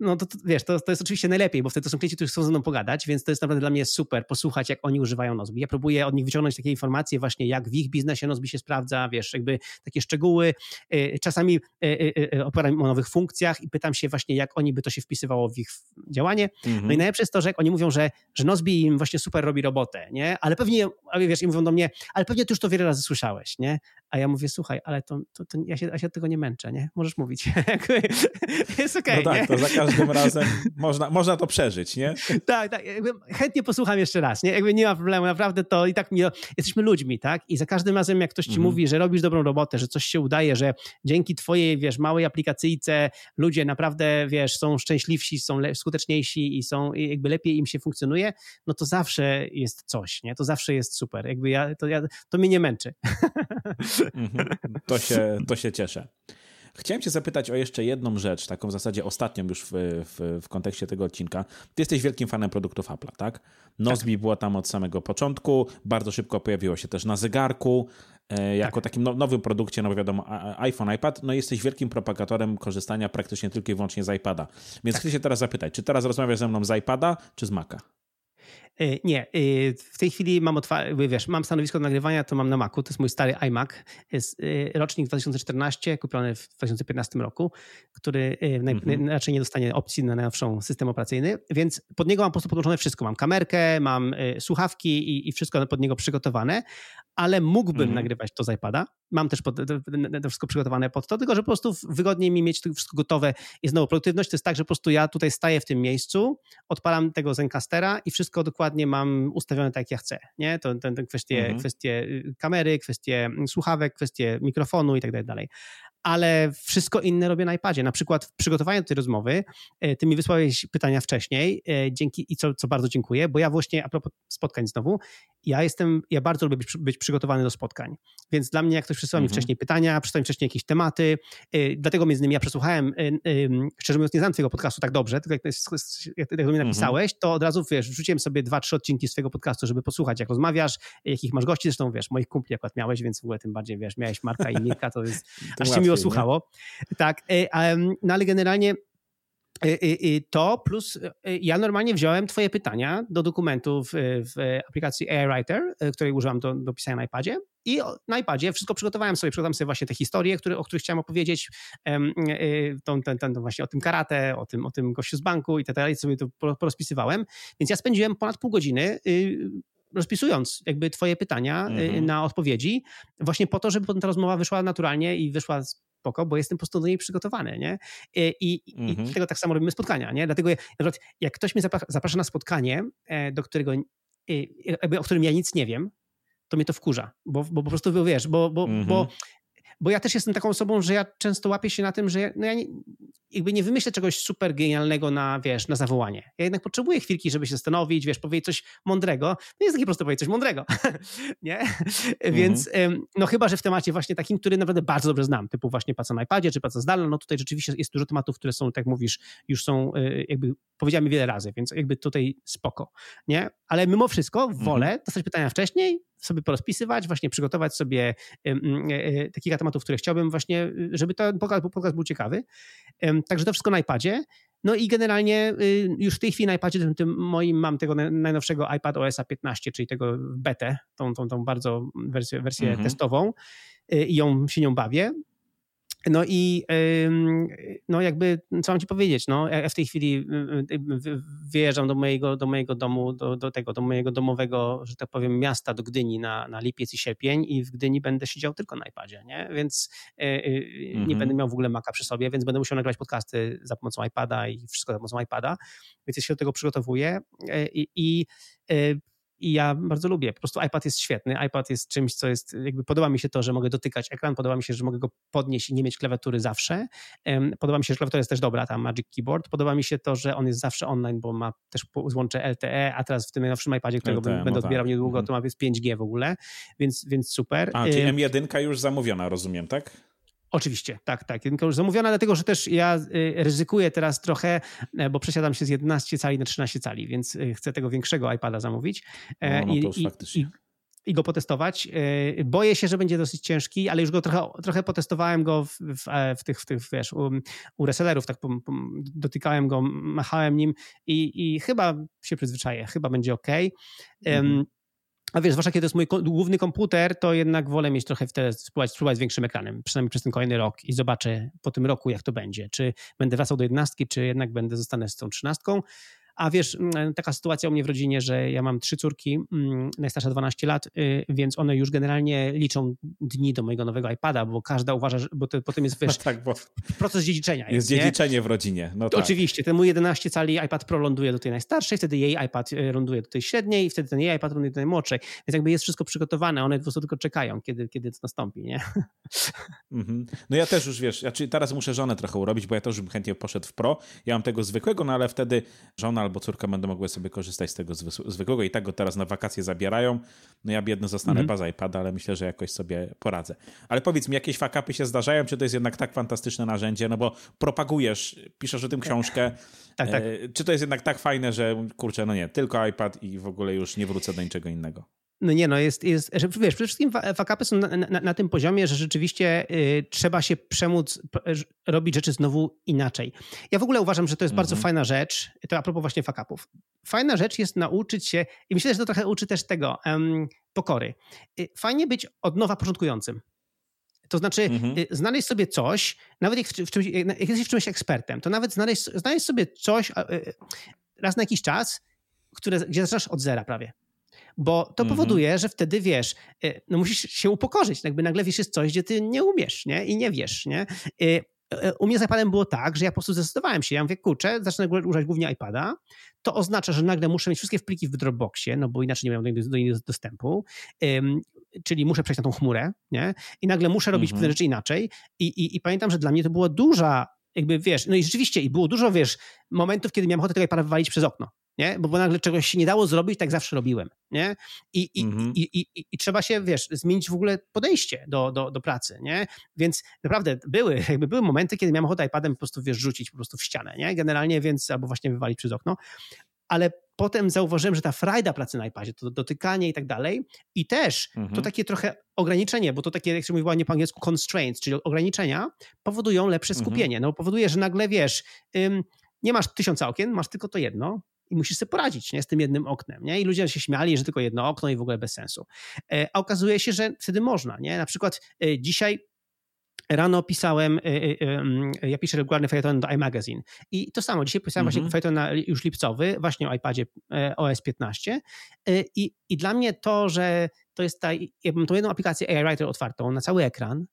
no to, to, wiesz, to, to jest oczywiście najlepiej, bo wtedy to są klienci, którzy chcą ze mną pogadać, więc to jest naprawdę dla mnie super posłuchać, jak oni używają Nozbi. Ja próbuję od nich wyciągnąć takie informacje właśnie, jak w ich biznesie Nozbi się sprawdza, wiesz, jakby takie szczegóły. Y, czasami y, y, opowiadam o nowych funkcjach i pytam się właśnie, jak oni by to się wpisywało w ich działanie. Mhm. No i najlepsze jest to, że oni mówią, że, że Nozbi im właśnie super robi robotę, nie? Ale pewnie, wiesz, i mówią do mnie, ale pewnie ty już to wiele razy słyszałeś, nie? A ja mówię, słuchaj, ale to, to, to ja, się, ja się od tego nie męczę, nie? Możesz mówić. jest okej, okay, No tak, nie? to za każdym razem można, można to przeżyć, nie? tak, tak. Jakby chętnie posłucham jeszcze raz, nie? Jakby nie ma problemu, naprawdę to i tak mi, jesteśmy ludźmi, tak? I za każdym razem, jak ktoś ci mhm. mówi, że robisz dobrą robotę, że coś się udaje, że dzięki twojej, wiesz, małej aplikacyjce ludzie naprawdę, wiesz, są szczęśliwsi, są skuteczniejsi i są, i jakby lepiej im się funkcjonuje, no to zawsze jest coś, nie? To zawsze jest super. Jakby ja, to, ja, to mnie nie męczy. Mhm. To się, to się cieszę. Chciałem Cię zapytać o jeszcze jedną rzecz, taką w zasadzie ostatnią już w, w, w kontekście tego odcinka. Ty jesteś wielkim fanem produktów Apple'a, tak? Nozbi tak. była tam od samego początku, bardzo szybko pojawiło się też na zegarku, e, jako tak. takim no, nowym produkcie, no bo wiadomo, iPhone, iPad, no jesteś wielkim propagatorem korzystania praktycznie tylko i wyłącznie z iPada. Więc tak. chcę się teraz zapytać, czy teraz rozmawiasz ze mną z iPada, czy z Maca? E, nie, e, w tej chwili mam otwarte, wiesz, mam stanowisko do nagrywania, to mam na Macu, to jest mój stary iMac, jest e, rocznik 2014, kupiony w 2015 roku, który mhm. raczej nie dostanie opcji na najnowszą system operacyjny, więc pod niego mam po prostu podłączone wszystko. Mam kamerkę, mam słuchawki i, i wszystko pod niego przygotowane, ale mógłbym mhm. nagrywać to z iPada. Mam też pod, to, to, wszystko przygotowane pod to, tylko że po prostu wygodniej mi mieć to wszystko gotowe. I znowu produktywność to jest tak, że po prostu ja tutaj staję w tym miejscu, odpalam tego Zencastera i wszystko dokładnie mam ustawione tak, jak ja chcę. Nie? To, to, to kwestie, mhm. kwestie y, kamery, kwestie słuchawek, kwestie mikrofonu i tak dalej ale wszystko inne robię na iPadzie. Na przykład w przygotowaniu tej rozmowy, e, ty mi wysłałeś pytania wcześniej, e, dzięki i co, co bardzo dziękuję, bo ja właśnie, a propos spotkań znowu, ja jestem, ja bardzo lubię być, być przygotowany do spotkań, więc dla mnie jak ktoś przysłał mhm. mi wcześniej pytania, przysłał mi wcześniej jakieś tematy, e, dlatego między innymi ja przesłuchałem, szczerze mówiąc nie znam twojego podcastu tak dobrze, tylko jak, jak, jak do mnie napisałeś, mhm. to od razu, wiesz, wrzuciłem sobie dwa, trzy odcinki swojego podcastu, żeby posłuchać, jak rozmawiasz, jakich masz gości, zresztą, wiesz, moich kumpli akurat miałeś, więc w ogóle tym bardziej, wiesz, miałeś Marka i Mirka, to jest, aż się miło słuchało. Nie? Tak, e, no ale generalnie to plus ja normalnie wziąłem twoje pytania do dokumentów w aplikacji AI Writer, której używam do, do pisania na iPadzie i na iPadzie wszystko przygotowałem sobie, przygotowałem sobie właśnie te historie, które, o których chciałem opowiedzieć, tą, ten, ten, właśnie o tym karate, o tym, o tym gościu z banku i tak dalej, sobie to porozpisywałem, więc ja spędziłem ponad pół godziny y, rozpisując jakby twoje pytania y, mhm. na odpowiedzi, właśnie po to, żeby potem ta rozmowa wyszła naturalnie i wyszła spoko, bo jestem po prostu do niej przygotowany, nie? I, i, mhm. i tego tak samo robimy spotkania, nie? Dlatego jak ktoś mnie zaprasza na spotkanie, e, do którego, jakby, o którym ja nic nie wiem, to mnie to wkurza, bo, bo po prostu wiesz, bo, bo, mhm. bo bo ja też jestem taką osobą, że ja często łapię się na tym, że ja, no ja nie, jakby nie wymyślę czegoś super genialnego na, wiesz, na zawołanie. Ja jednak potrzebuję chwilki, żeby się zastanowić, wiesz, powiedzieć coś mądrego. No jest takie proste powiedzieć coś mądrego, nie? Mhm. Więc no chyba, że w temacie właśnie takim, który naprawdę bardzo dobrze znam, typu właśnie praca na iPadzie, czy praca zdalna, no tutaj rzeczywiście jest dużo tematów, które są, tak mówisz, już są y, jakby powiedziałem wiele razy, więc jakby tutaj spoko, nie? Ale mimo wszystko wolę mhm. dostać pytania wcześniej, sobie porozpisywać, właśnie przygotować sobie e, e, takich tematów, które chciałbym właśnie, żeby ten podcast, podcast był ciekawy. Także to wszystko na iPadzie. No i generalnie y, już w tej chwili na iPadzie tym, tym moim mam tego najnowszego iPad OS 15, czyli tego betę, tą, tą, tą bardzo wersję, wersję mhm. testową y, i ją się nią bawię. No i no jakby, co mam ci powiedzieć, no ja w tej chwili y, y, wyjeżdżam do mojego, do mojego domu, do, do tego, do mojego domowego, że tak powiem, miasta, do Gdyni na, na lipiec i sierpień i w Gdyni będę siedział tylko na iPadzie, nie? Więc y, nie mhm. będę miał w ogóle Maca przy sobie, więc będę musiał nagrywać podcasty za pomocą iPada i wszystko za pomocą iPada, więc ja się do tego przygotowuję i, i i ja bardzo lubię. Po prostu iPad jest świetny. iPad jest czymś, co jest, jakby podoba mi się to, że mogę dotykać ekran, podoba mi się, że mogę go podnieść i nie mieć klawiatury zawsze. Podoba mi się, że klawiatura jest też dobra, ta Magic Keyboard. Podoba mi się to, że on jest zawsze online, bo ma też złącze LTE, a teraz w tym najnowszym iPadzie, którego LTE, będę no odbierał tak. niedługo, to mhm. ma jest 5G w ogóle, więc, więc super. A, czyli M1 już zamówiona, rozumiem, tak? Oczywiście, tak, tak. Jedynka już zamówiona, dlatego że też ja y, ryzykuję teraz trochę, e, bo przesiadam się z 11 cali na 13 cali, więc y, chcę tego większego iPada zamówić. E, no, no to I, faktycznie. I, i go potestować. E, boję się, że będzie dosyć ciężki, ale już go trochę, trochę potestowałem go w, w, w tych, w tych, wiesz, u, u resellerów, tak dotykałem go, machałem nim i, i chyba się przyzwyczaję, chyba będzie ok. Mhm. A wiesz, zwłaszcza kiedy to jest mój główny komputer, to jednak wolę mieć trochę wtedy, spróbować, spróbować z większym ekranem, przynajmniej przez ten kolejny rok i zobaczę po tym roku, jak to będzie. Czy będę wracał do jedenastki, czy jednak będę zostanę z tą trzynastką. A wiesz, mm, taka sytuacja u mnie w rodzinie, że ja mam trzy córki, najstarsza 12 lat, y, więc one już generalnie liczą dni do mojego nowego iPada, bo każda uważa, że, bo to, potem jest wiesz, no tak, bo proces dziedziczenia. Jest, jest dziedziczenie nie? w rodzinie. No tak. Oczywiście, ten mój 11 cali iPad Pro ląduje do tej najstarszej, wtedy jej iPad y, ląduje do tej średniej i wtedy ten jej iPad ląduje do tej młodszej. Więc jakby jest wszystko przygotowane, one po prostu tylko czekają, kiedy, kiedy to nastąpi, nie? Mhm. No ja też już, wiesz, ja, teraz muszę żonę trochę urobić, bo ja też bym chętnie poszedł w Pro. Ja mam tego zwykłego, no ale wtedy żona albo córka będą mogły sobie korzystać z tego zwykłego i tak go teraz na wakacje zabierają. No ja biedny zostanę -hmm. bez iPada, ale myślę, że jakoś sobie poradzę. Ale powiedz mi, jakieś fakapy się zdarzają, czy to jest jednak tak fantastyczne narzędzie, no bo propagujesz, piszesz o tym książkę. tak, tak. E, czy to jest jednak tak fajne, że kurczę, no nie, tylko iPad i w ogóle już nie wrócę do niczego innego? No nie, no jest, jest że, wiesz, przede wszystkim fakapy są na, na, na, tym poziomie, że rzeczywiście y, trzeba się przemóc robić rzeczy znowu inaczej. Ja w ogóle uważam, że to jest bardzo mhm. fajna rzecz, to a propos właśnie fakapów. Fajna rzecz jest nauczyć się, i myślę, że to trochę uczy też tego, um, pokory. Y, fajnie być od nowa początkującym. To znaczy, mhm. Y, znaleźć sobie coś, nawet jak, w, w czymś, jak jesteś w czymś ekspertem, to nawet znaleźć, znaleźć sobie coś raz na jakiś czas, które, gdzie zaczynasz od zera prawie bo to mhm. powoduje, że wtedy wiesz, y, no musisz się upokorzyć, jakby nagle wiesz jest coś, gdzie ty nie umiesz, nie? I nie wiesz, nie? Y, y, u mnie z iPadem było tak, że ja po prostu zdecydowałem się, ja mówię, kurczę, zacznę używać głównie iPada, to oznacza, że nagle muszę mieć wszystkie pliki w Dropboxie, no bo inaczej nie miałem do, nich dostępu, um, czyli muszę przejść na tą chmurę, nie? I nagle muszę robić mhm. pewne rzeczy inaczej I, i, i pamiętam, że dla mnie to była duża jakby wiesz, no i rzeczywiście i było dużo, wiesz, momentów, kiedy miałem ochotę tego iPada wywalić przez okno, nie? Bo, bo nagle czegoś się nie dało zrobić, tak zawsze robiłem, nie? I, i, mhm. i, i, i, i, trzeba się, wiesz, zmienić w ogóle podejście do, do, do pracy, nie? Więc naprawdę były, jakby były momenty, kiedy miałem ochotę iPadem po prostu, wiesz, rzucić po prostu w ścianę, nie? Generalnie, więc albo właśnie wywalić przez okno, ale potem zauważyłem, że ta frajda pracy na iPadzie, to dotykanie i tak dalej i też mhm. to takie trochę ograniczenie, bo to takie, jak się mówiło nie po angielsku, constraints, czyli ograniczenia, powodują lepsze mhm. skupienie, mhm. no powoduje, że nagle, wiesz, ym, nie masz tysiąca okien, masz tylko to jedno, i musisz sobie poradzić nie, z tym jednym oknem. Nie? I ludzie się śmiali, że tylko jedno okno i w ogóle bez sensu. E, a okazuje się, że wtedy można. Nie? Na przykład e, dzisiaj Rano pisałem, e, ja piszę regularny fejton do iMagazine i to samo, dzisiaj pisałem mm -hmm. właśnie fejton już lipcowy, właśnie o iPadzie OS 15 i, i dla mnie to, że to jest ta, ja mam tą jedną aplikację AI Writer otwartą na cały ekran,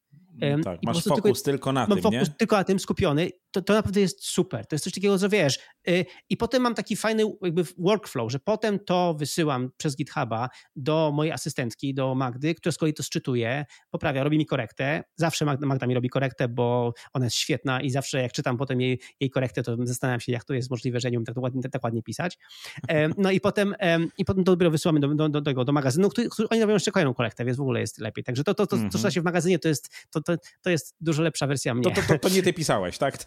tak, masz fokus tylko, tylko na mam tym, fokus nie? tylko na tym skupiony, to, to naprawdę jest super. To jest coś takiego, co wiesz. Y, I potem mam taki fajny jakby workflow, że potem to wysyłam przez GitHuba do mojej asystentki, do Magdy, która z kolei to szczytuje, poprawia, robi mi korektę. Zawsze Magda, Magda mi robi korektę, bo ona jest świetna i zawsze jak czytam potem jej, jej korektę, to zastanawiam się, jak to jest możliwe, że nie umiem tak ładnie, tak ładnie pisać. No i potem, i potem to dopiero wysyłamy do, do, do, do, do magazynu, który, który, oni robią jeszcze kolejną korektę, więc w ogóle jest lepiej. Także to, to, to, to, to, to się w magazynie, to jest, to, to, to jest dużo lepsza wersja mnie. To, to, to, to nie ty pisałeś, tak?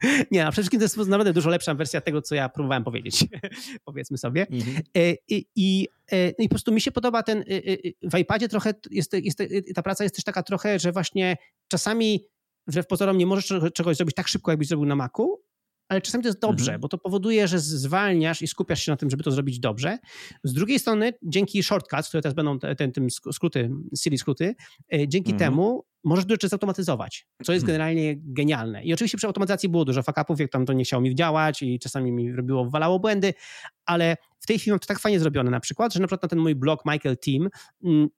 Nie, a przede wszystkim to jest naprawdę dużo lepsza wersja tego, co ja próbowałem powiedzieć, powiedzmy sobie. Mhm. E, I, i, e, no i po prostu mi się podoba ten, e, w iPadzie trochę, jest, jest, ta praca jest też taka trochę, że właśnie czasami wbrew pozorom nie możesz czegoś zrobić tak szybko, jakbyś zrobił na Macu, ale czasami to jest dobrze, mhm. bo to powoduje, że zwalniasz i skupiasz się na tym, żeby to zrobić dobrze. Z drugiej strony, dzięki shortcuts, które teraz będą ten, tym skróty, Siri skróty, dzięki mhm. temu możesz dużo rzeczy zautomatyzować, co jest hmm. generalnie genialne. I oczywiście przy automatyzacji było dużo fakapów, jak tam to nie chciało mi działać i czasami mi robiło, walało błędy, ale w tej chwili mam to tak fajnie zrobione na przykład, że na przykład na ten mój blog Michael Team mm,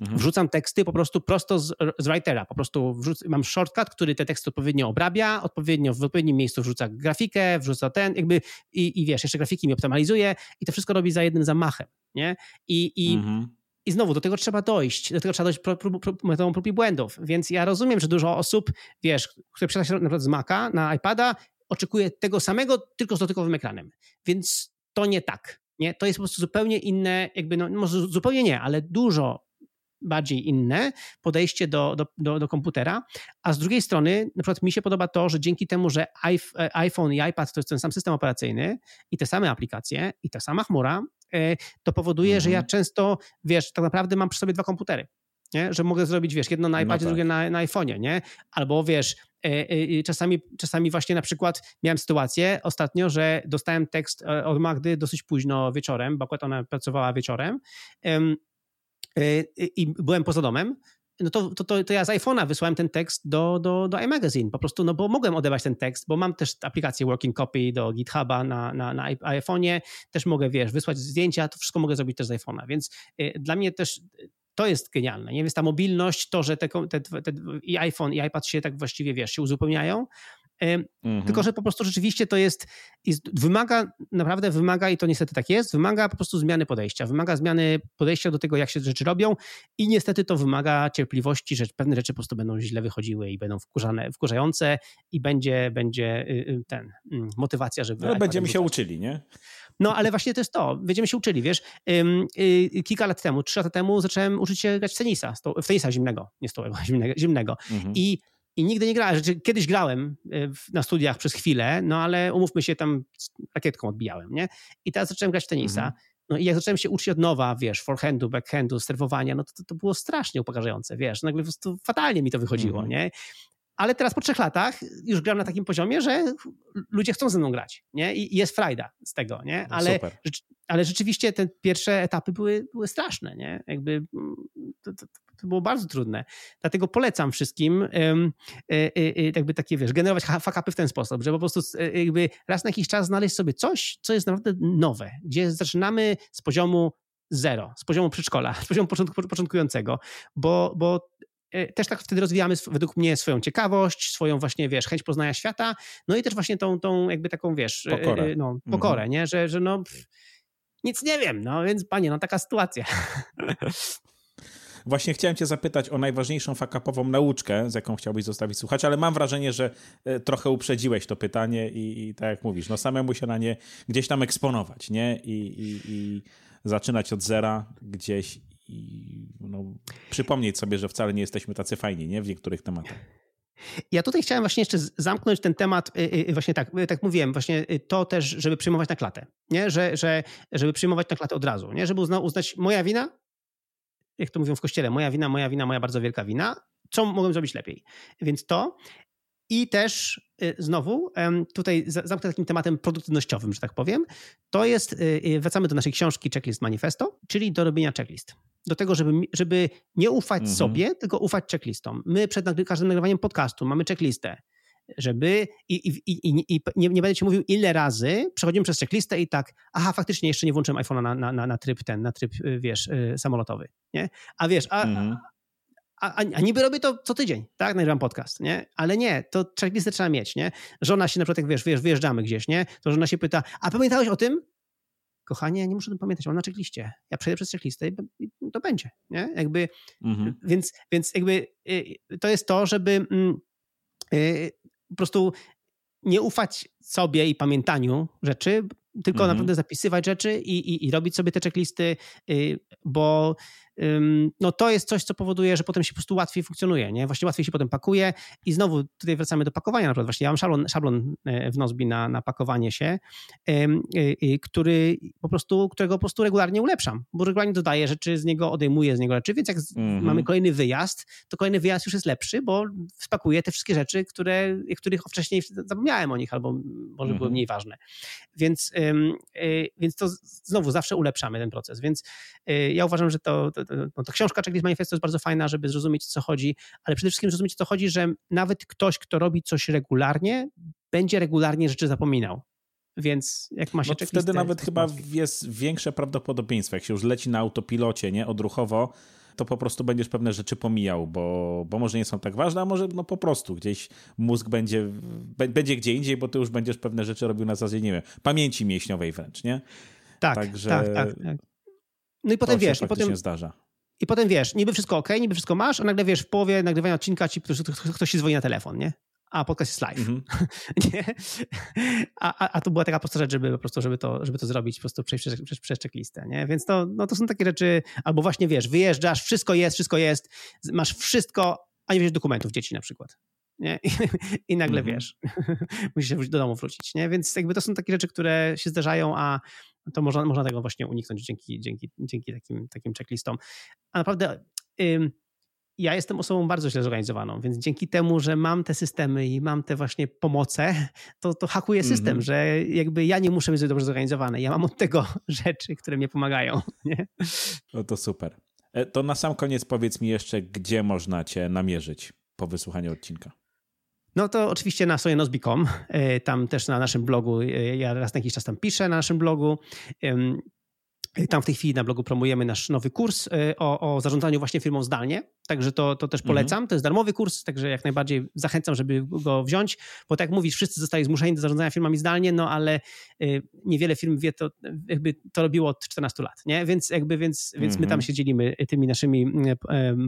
Mhm. Wrzucam teksty po prostu prosto z, z writera. Po prostu wrzuc, mam shortcut, który te teksty odpowiednio obrabia, odpowiednio w odpowiednim miejscu wrzuca grafikę, wrzuca ten, jakby i, i wiesz, jeszcze grafiki mi optymalizuje i to wszystko robi za jednym zamachem, nie? I, i, mhm. I znowu do tego trzeba dojść, do tego trzeba dojść metodą prób i błędów, więc ja rozumiem, że dużo osób, wiesz, które przesiada się na przykład z Maca na iPada, oczekuje tego samego, tylko z dotykowym ekranem, więc to nie tak. Nie? To jest po prostu zupełnie inne, jakby, no, może zupełnie nie, ale dużo bardziej inne podejście do, do, do, do, komputera, a z drugiej strony na przykład mi się podoba to, że dzięki temu, że iPhone i iPad to jest ten sam system operacyjny i te same aplikacje i ta sama chmura, e, to powoduje, mhm. że ja mhm. często, wiesz, tak naprawdę mam przy sobie dwa komputery. Nie? Że mogę zrobić, wiesz, jedno na no iPadzie, no tak. drugie na, na iPhone'ie, nie? Albo wiesz, e, e, czasami, czasami właśnie na przykład miałem sytuację ostatnio, że dostałem tekst od Magdy dosyć późno wieczorem, bo akurat ona pracowała wieczorem Y, i byłem poza domem, no to, to, to, to ja z iPhone'a wysłałem ten tekst do, do, do iMagazine, po prostu, no bo mogłem odebrać ten tekst, bo mam też aplikację Working Copy do GitHuba na, na, na iPhone'ie, też mogę, wiesz, wysłać zdjęcia, to wszystko mogę zrobić też z iPhone'a, więc y, dla mnie też to jest genialne, nie? Więc ta mobilność, to, że te, te, te, i iPhone i iPad się tak właściwie, wiesz, się uzupełniają, Mhm. Tylko, że po prostu rzeczywiście to jest, jest, wymaga, naprawdę wymaga, i to niestety tak jest, wymaga po prostu zmiany podejścia, wymaga zmiany podejścia do tego, jak się rzeczy robią i niestety to wymaga cierpliwości, że pewne rzeczy po prostu będą źle wychodziły i będą wkurzane, wkurzające i będzie, będzie y, y, ten, mm, motywacja, żeby... No będziemy się uczyli, nie? No, ale właśnie to jest to. Będziemy się uczyli, wiesz. Y, kilka lat temu, trzy lata temu zacząłem uczyć się grać w tenisa, w tenisa zimnego, nie stołowego, zimnego. zimnego. Mhm. I i nigdy nie grałem. Znaczy, kiedyś grałem e, na studiach przez chwilę, no ale umówmy się, tam rakietką odbijałem, nie? I teraz zacząłem grać w tenisa. Mhm. No i jak zacząłem się uczyć od nowa, wiesz, forehandu, backhandu, serwowania, no to, to, to było strasznie upokarzające, wiesz, nagle po prostu fatalnie mi to wychodziło, mhm. nie? Ale teraz po trzech latach już gram na takim poziomie, że ludzie chcą ze mną grać, nie? I jest frajda z tego, nie? No ale, ale rzeczywiście te pierwsze etapy były, były straszne, nie? Jakby mm, to, to, to było bardzo trudne. Dlatego polecam wszystkim e, e, e, jakby takie, wiesz, generować fakapy w ten sposób, że po prostu jakby raz na jakiś czas znaleźć sobie coś, co jest naprawdę nowe, gdzie zaczynamy z poziomu zero, z poziomu przedszkola, z poziomu początkującego, bo, bo też tak wtedy rozwijamy według mnie swoją ciekawość, swoją właśnie, wiesz, chęć poznania świata, no i też właśnie tą, tą jakby taką, wiesz, pokorę, no, pokorę mhm. nie? Że, że no pff, nic nie wiem, no więc panie, no taka sytuacja. Właśnie chciałem cię zapytać o najważniejszą fakapową nauczkę, z jaką chciałbyś zostawić słuchać, ale mam wrażenie, że e, trochę uprzedziłeś to pytanie i, i tak jak mówisz, no samemu się na nie gdzieś tam eksponować, nie? I, i, i zaczynać od zera gdzieś i no, przypomnieć sobie, że wcale nie jesteśmy tacy fajni, nie? W niektórych tematach. Ja tutaj chciałem właśnie jeszcze zamknąć ten temat, y, y, właśnie tak, y, tak mówiłem, właśnie to też, żeby przyjmować na klatę, nie? Że, że, żeby przyjmować na klatę od razu, nie? Żeby uznać moja wina, jak to mówią w kościele, moja wina, moja wina, moja bardzo wielka wina, co mogłem zrobić lepiej. Więc to i też y, znowu tutaj zamknę takim tematem produktywnościowym, że tak powiem. To jest, y, y, wracamy do naszej książki Checklist Manifesto, czyli do robienia checklist. Do tego, żeby, żeby nie ufać mhm. sobie, tylko ufać checklistom. My przed każdym nagrywaniem podcastu mamy checklistę żeby i, i, i, i nie, nie, będę ci mówił ile razy przechodzimy przez checklistę i tak, aha, faktycznie jeszcze nie włączyłem iPhone'a na, na, na, na tryb ten, na tryb, wiesz, samolotowy, nie? A wiesz, a, mhm. A, a, a, niby robię to co tydzień, tak? Nagrywam podcast, nie? Ale nie, to checklistę trzeba mieć, nie? Żona się na przykład, jak wiesz, wiesz, wyjeżdżamy gdzieś, nie? To żona się pyta, a pamiętałeś o tym? Kochanie, nie muszę o tym pamiętać, mam na checkliście. Ja przejdę przez checklistę i to będzie, nie? Jakby, mhm. więc, więc jakby y, to jest to, żeby mm, po prostu nie ufać sobie i pamiętaniu rzeczy, tylko mhm. naprawdę zapisywać rzeczy i, i, i, robić sobie te checklisty, y, bo no to jest coś, co powoduje, że potem się po prostu łatwiej funkcjonuje, nie? Właśnie łatwiej się potem pakuje i znowu tutaj wracamy do pakowania na przykład. Właśnie ja mam szablon, szablon e, w Nozbi na, na pakowanie się, który po prostu, którego po prostu regularnie ulepszam, bo regularnie dodaję rzeczy, z niego odejmuję z niego rzeczy, więc jak mm -hmm. mamy kolejny wyjazd, to kolejny wyjazd już jest lepszy, bo spakuję te wszystkie rzeczy, które, których wcześniej zapomniałem o nich albo może mm -hmm. były mhm. mniej ważne. Więc, e, więc to znowu zawsze ulepszamy ten proces, więc e, ja uważam, że to, to no to książka Checklist Manifesto jest bardzo fajna, żeby zrozumieć, co chodzi, ale przede wszystkim zrozumieć, co chodzi, że nawet ktoś, kto robi coś regularnie, będzie regularnie rzeczy zapominał. Więc jak ma się no, Wtedy nawet chyba jest większe prawdopodobieństwo, jak się już leci na autopilocie, nie, odruchowo, to po prostu będziesz pewne rzeczy pomijał, bo, bo może nie są tak ważne, a może no po prostu gdzieś mózg będzie, będzie gdzie indziej, bo ty już będziesz pewne rzeczy robił na zasadzie, nie wiem, pamięci mięśniowej wręcz, nie? Tak, Także tak, tak, tak. No i potem wiesz, i potem zdarza. I potem wiesz, niby wszystko ok, niby wszystko masz, a nagle wiesz, w połowie nagrywania odcinka ci ktoś, ktoś ci dzwoni na telefon, nie? a podcast jest live. Mm -hmm. a, a, a to była taka prosta rzecz, żeby po prostu, żeby to, żeby to zrobić, po prostu przejść przez, przez, przez checklistę, nie? Więc to, no, to są takie rzeczy, albo właśnie wiesz, wyjeżdżasz, wszystko jest, wszystko jest, masz wszystko, a nie wiesz dokumentów dzieci na przykład. Nie? I, i nagle mm -hmm. wiesz, musisz się do domu wrócić, nie? Więc jakby to są takie rzeczy, które się zdarzają, a to można, można tego właśnie uniknąć dzięki, dzięki, dzięki takim, takim checklistom. A naprawdę... Ym, ja jestem osobą bardzo źle zorganizowaną, więc dzięki temu, że mam te systemy i mam te właśnie pomoce, to, to hakuję system, mm -hmm. że jakby ja nie muszę być dobrze zorganizowany. Ja mam od tego rzeczy, które mnie pomagają. Nie? No to super. E, to na sam koniec powiedz mi jeszcze, gdzie można cię namierzyć po wysłuchaniu odcinka. No to oczywiście na stronie nozbi.com, e, tam też na naszym blogu, e, ja raz na jakiś czas tam piszę na naszym blogu. Tam w tej chwili na blogu promujemy nasz nowy kurs o, o zarządzaniu właśnie firmą zdalnie, także to, to też mhm. polecam. Mhm. To jest darmowy kurs, także jak najbardziej zachęcam, żeby go wziąć, bo tak jak mówisz, wszyscy zostali zmuszeni do zarządzania firmami zdalnie, no ale niewiele firm wie to, jakby to robiło od 14 lat, nie? Więc jakby, więc, więc my tam mhm. się dzielimy tymi naszymi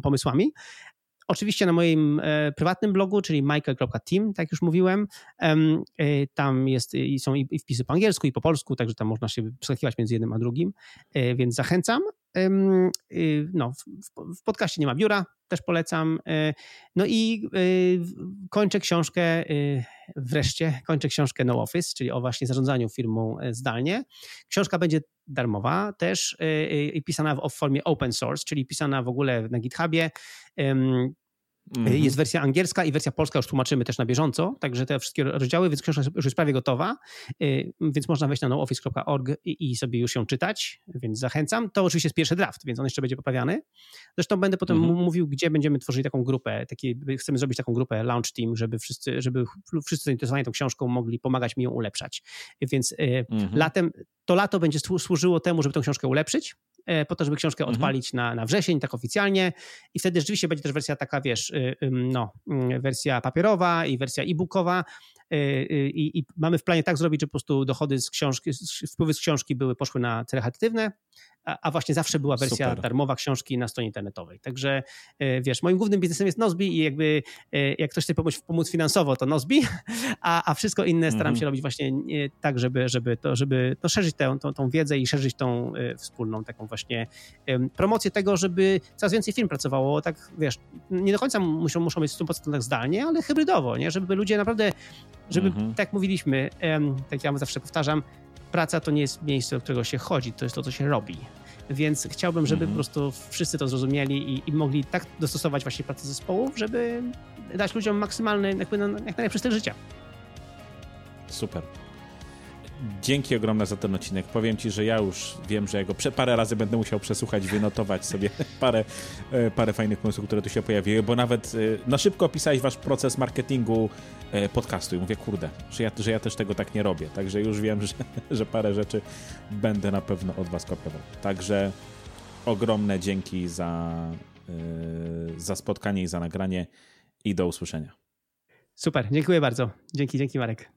pomysłami. Oczywiście na moim e, prywatnym blogu, czyli michael.team, tak już mówiłem, e, tam jest, są i, i wpisy po angielsku, i po polsku, także tam można się przeskakiwać między jednym a drugim, e, więc zachęcam. No, w, podcaście nie ma biura, też polecam. No i kończę książkę, wreszcie kończę książkę No Office, czyli o właśnie zarządzaniu firmą zdalnie. Książka będzie darmowa też i pisana w formie open source, czyli pisana w ogóle na GitHubie. Mhm. Jest wersja angielska i wersja polska już tłumaczymy też na bieżąco, także te wszystkie rozdziały, więc książka już jest prawie gotowa, y, więc można wejść na nooffice.org i, sobie już ją czytać, więc zachęcam. To oczywiście jest pierwszy draft, więc on jeszcze będzie poprawiany. Zresztą będę potem mhm. mówił, gdzie będziemy tworzyli taką grupę, taki, chcemy zrobić taką grupę launch team, żeby wszyscy, żeby wszyscy zainteresowani tą książką mogli pomagać mi ją ulepszać. Więc y, mhm. latem, to lato będzie służyło temu, żeby tę książkę ulepszyć, po to, żeby książkę mhm. odpalić na, na wrzesień, tak oficjalnie. I wtedy rzeczywiście będzie też wersja taka, wiesz, y, no, mm, wersja papierowa i wersja e-bookowa. Y, y, I, I, mamy w planie tak zrobić, że po prostu dochody z książki, wpływy z książki były poszły na cele charytatywne, a, właśnie zawsze była wersja Super. darmowa książki na stronie internetowej. Także wiesz, moim głównym biznesem jest Nozbi i jakby jak ktoś chce pomóc, pomóc finansowo, to Nozbi, a, a wszystko inne staram się mhm. robić właśnie tak, żeby, żeby, to, żeby to szerzyć tę, tą, tą wiedzę i szerzyć tą wspólną taką właśnie promocję tego, żeby coraz więcej firm pracowało, tak wiesz, nie do końca muszą, muszą być 100% tak zdalnie, ale hybrydowo, nie? żeby ludzie naprawdę, żeby, mhm. tak jak mówiliśmy, tak ja zawsze powtarzam, praca to nie jest miejsce, do którego się chodzi, to jest to, co się robi. Więc chciałbym, żeby mhm. po prostu wszyscy to zrozumieli i, i, mogli tak dostosować właśnie pracę zespołów, żeby dać ludziom maksymalny, jakby jak najlepszy styl życia. Super. Dzięki ogromne za ten odcinek. Powiem Ci, że ja już wiem, że ja go parę razy będę musiał przesłuchać, wynotować sobie parę, e, parę fajnych pomysłów, które tu się pojawiły, bo nawet e, na szybko opisałeś Wasz proces marketingu podcastu i mówię, kurde, że ja, że ja też tego tak nie robię. Także już wiem, że, że parę rzeczy będę na pewno od Was kopiował. Także ogromne dzięki za, za spotkanie i za nagranie i do usłyszenia. Super, dziękuję bardzo. Dzięki, dzięki Marek.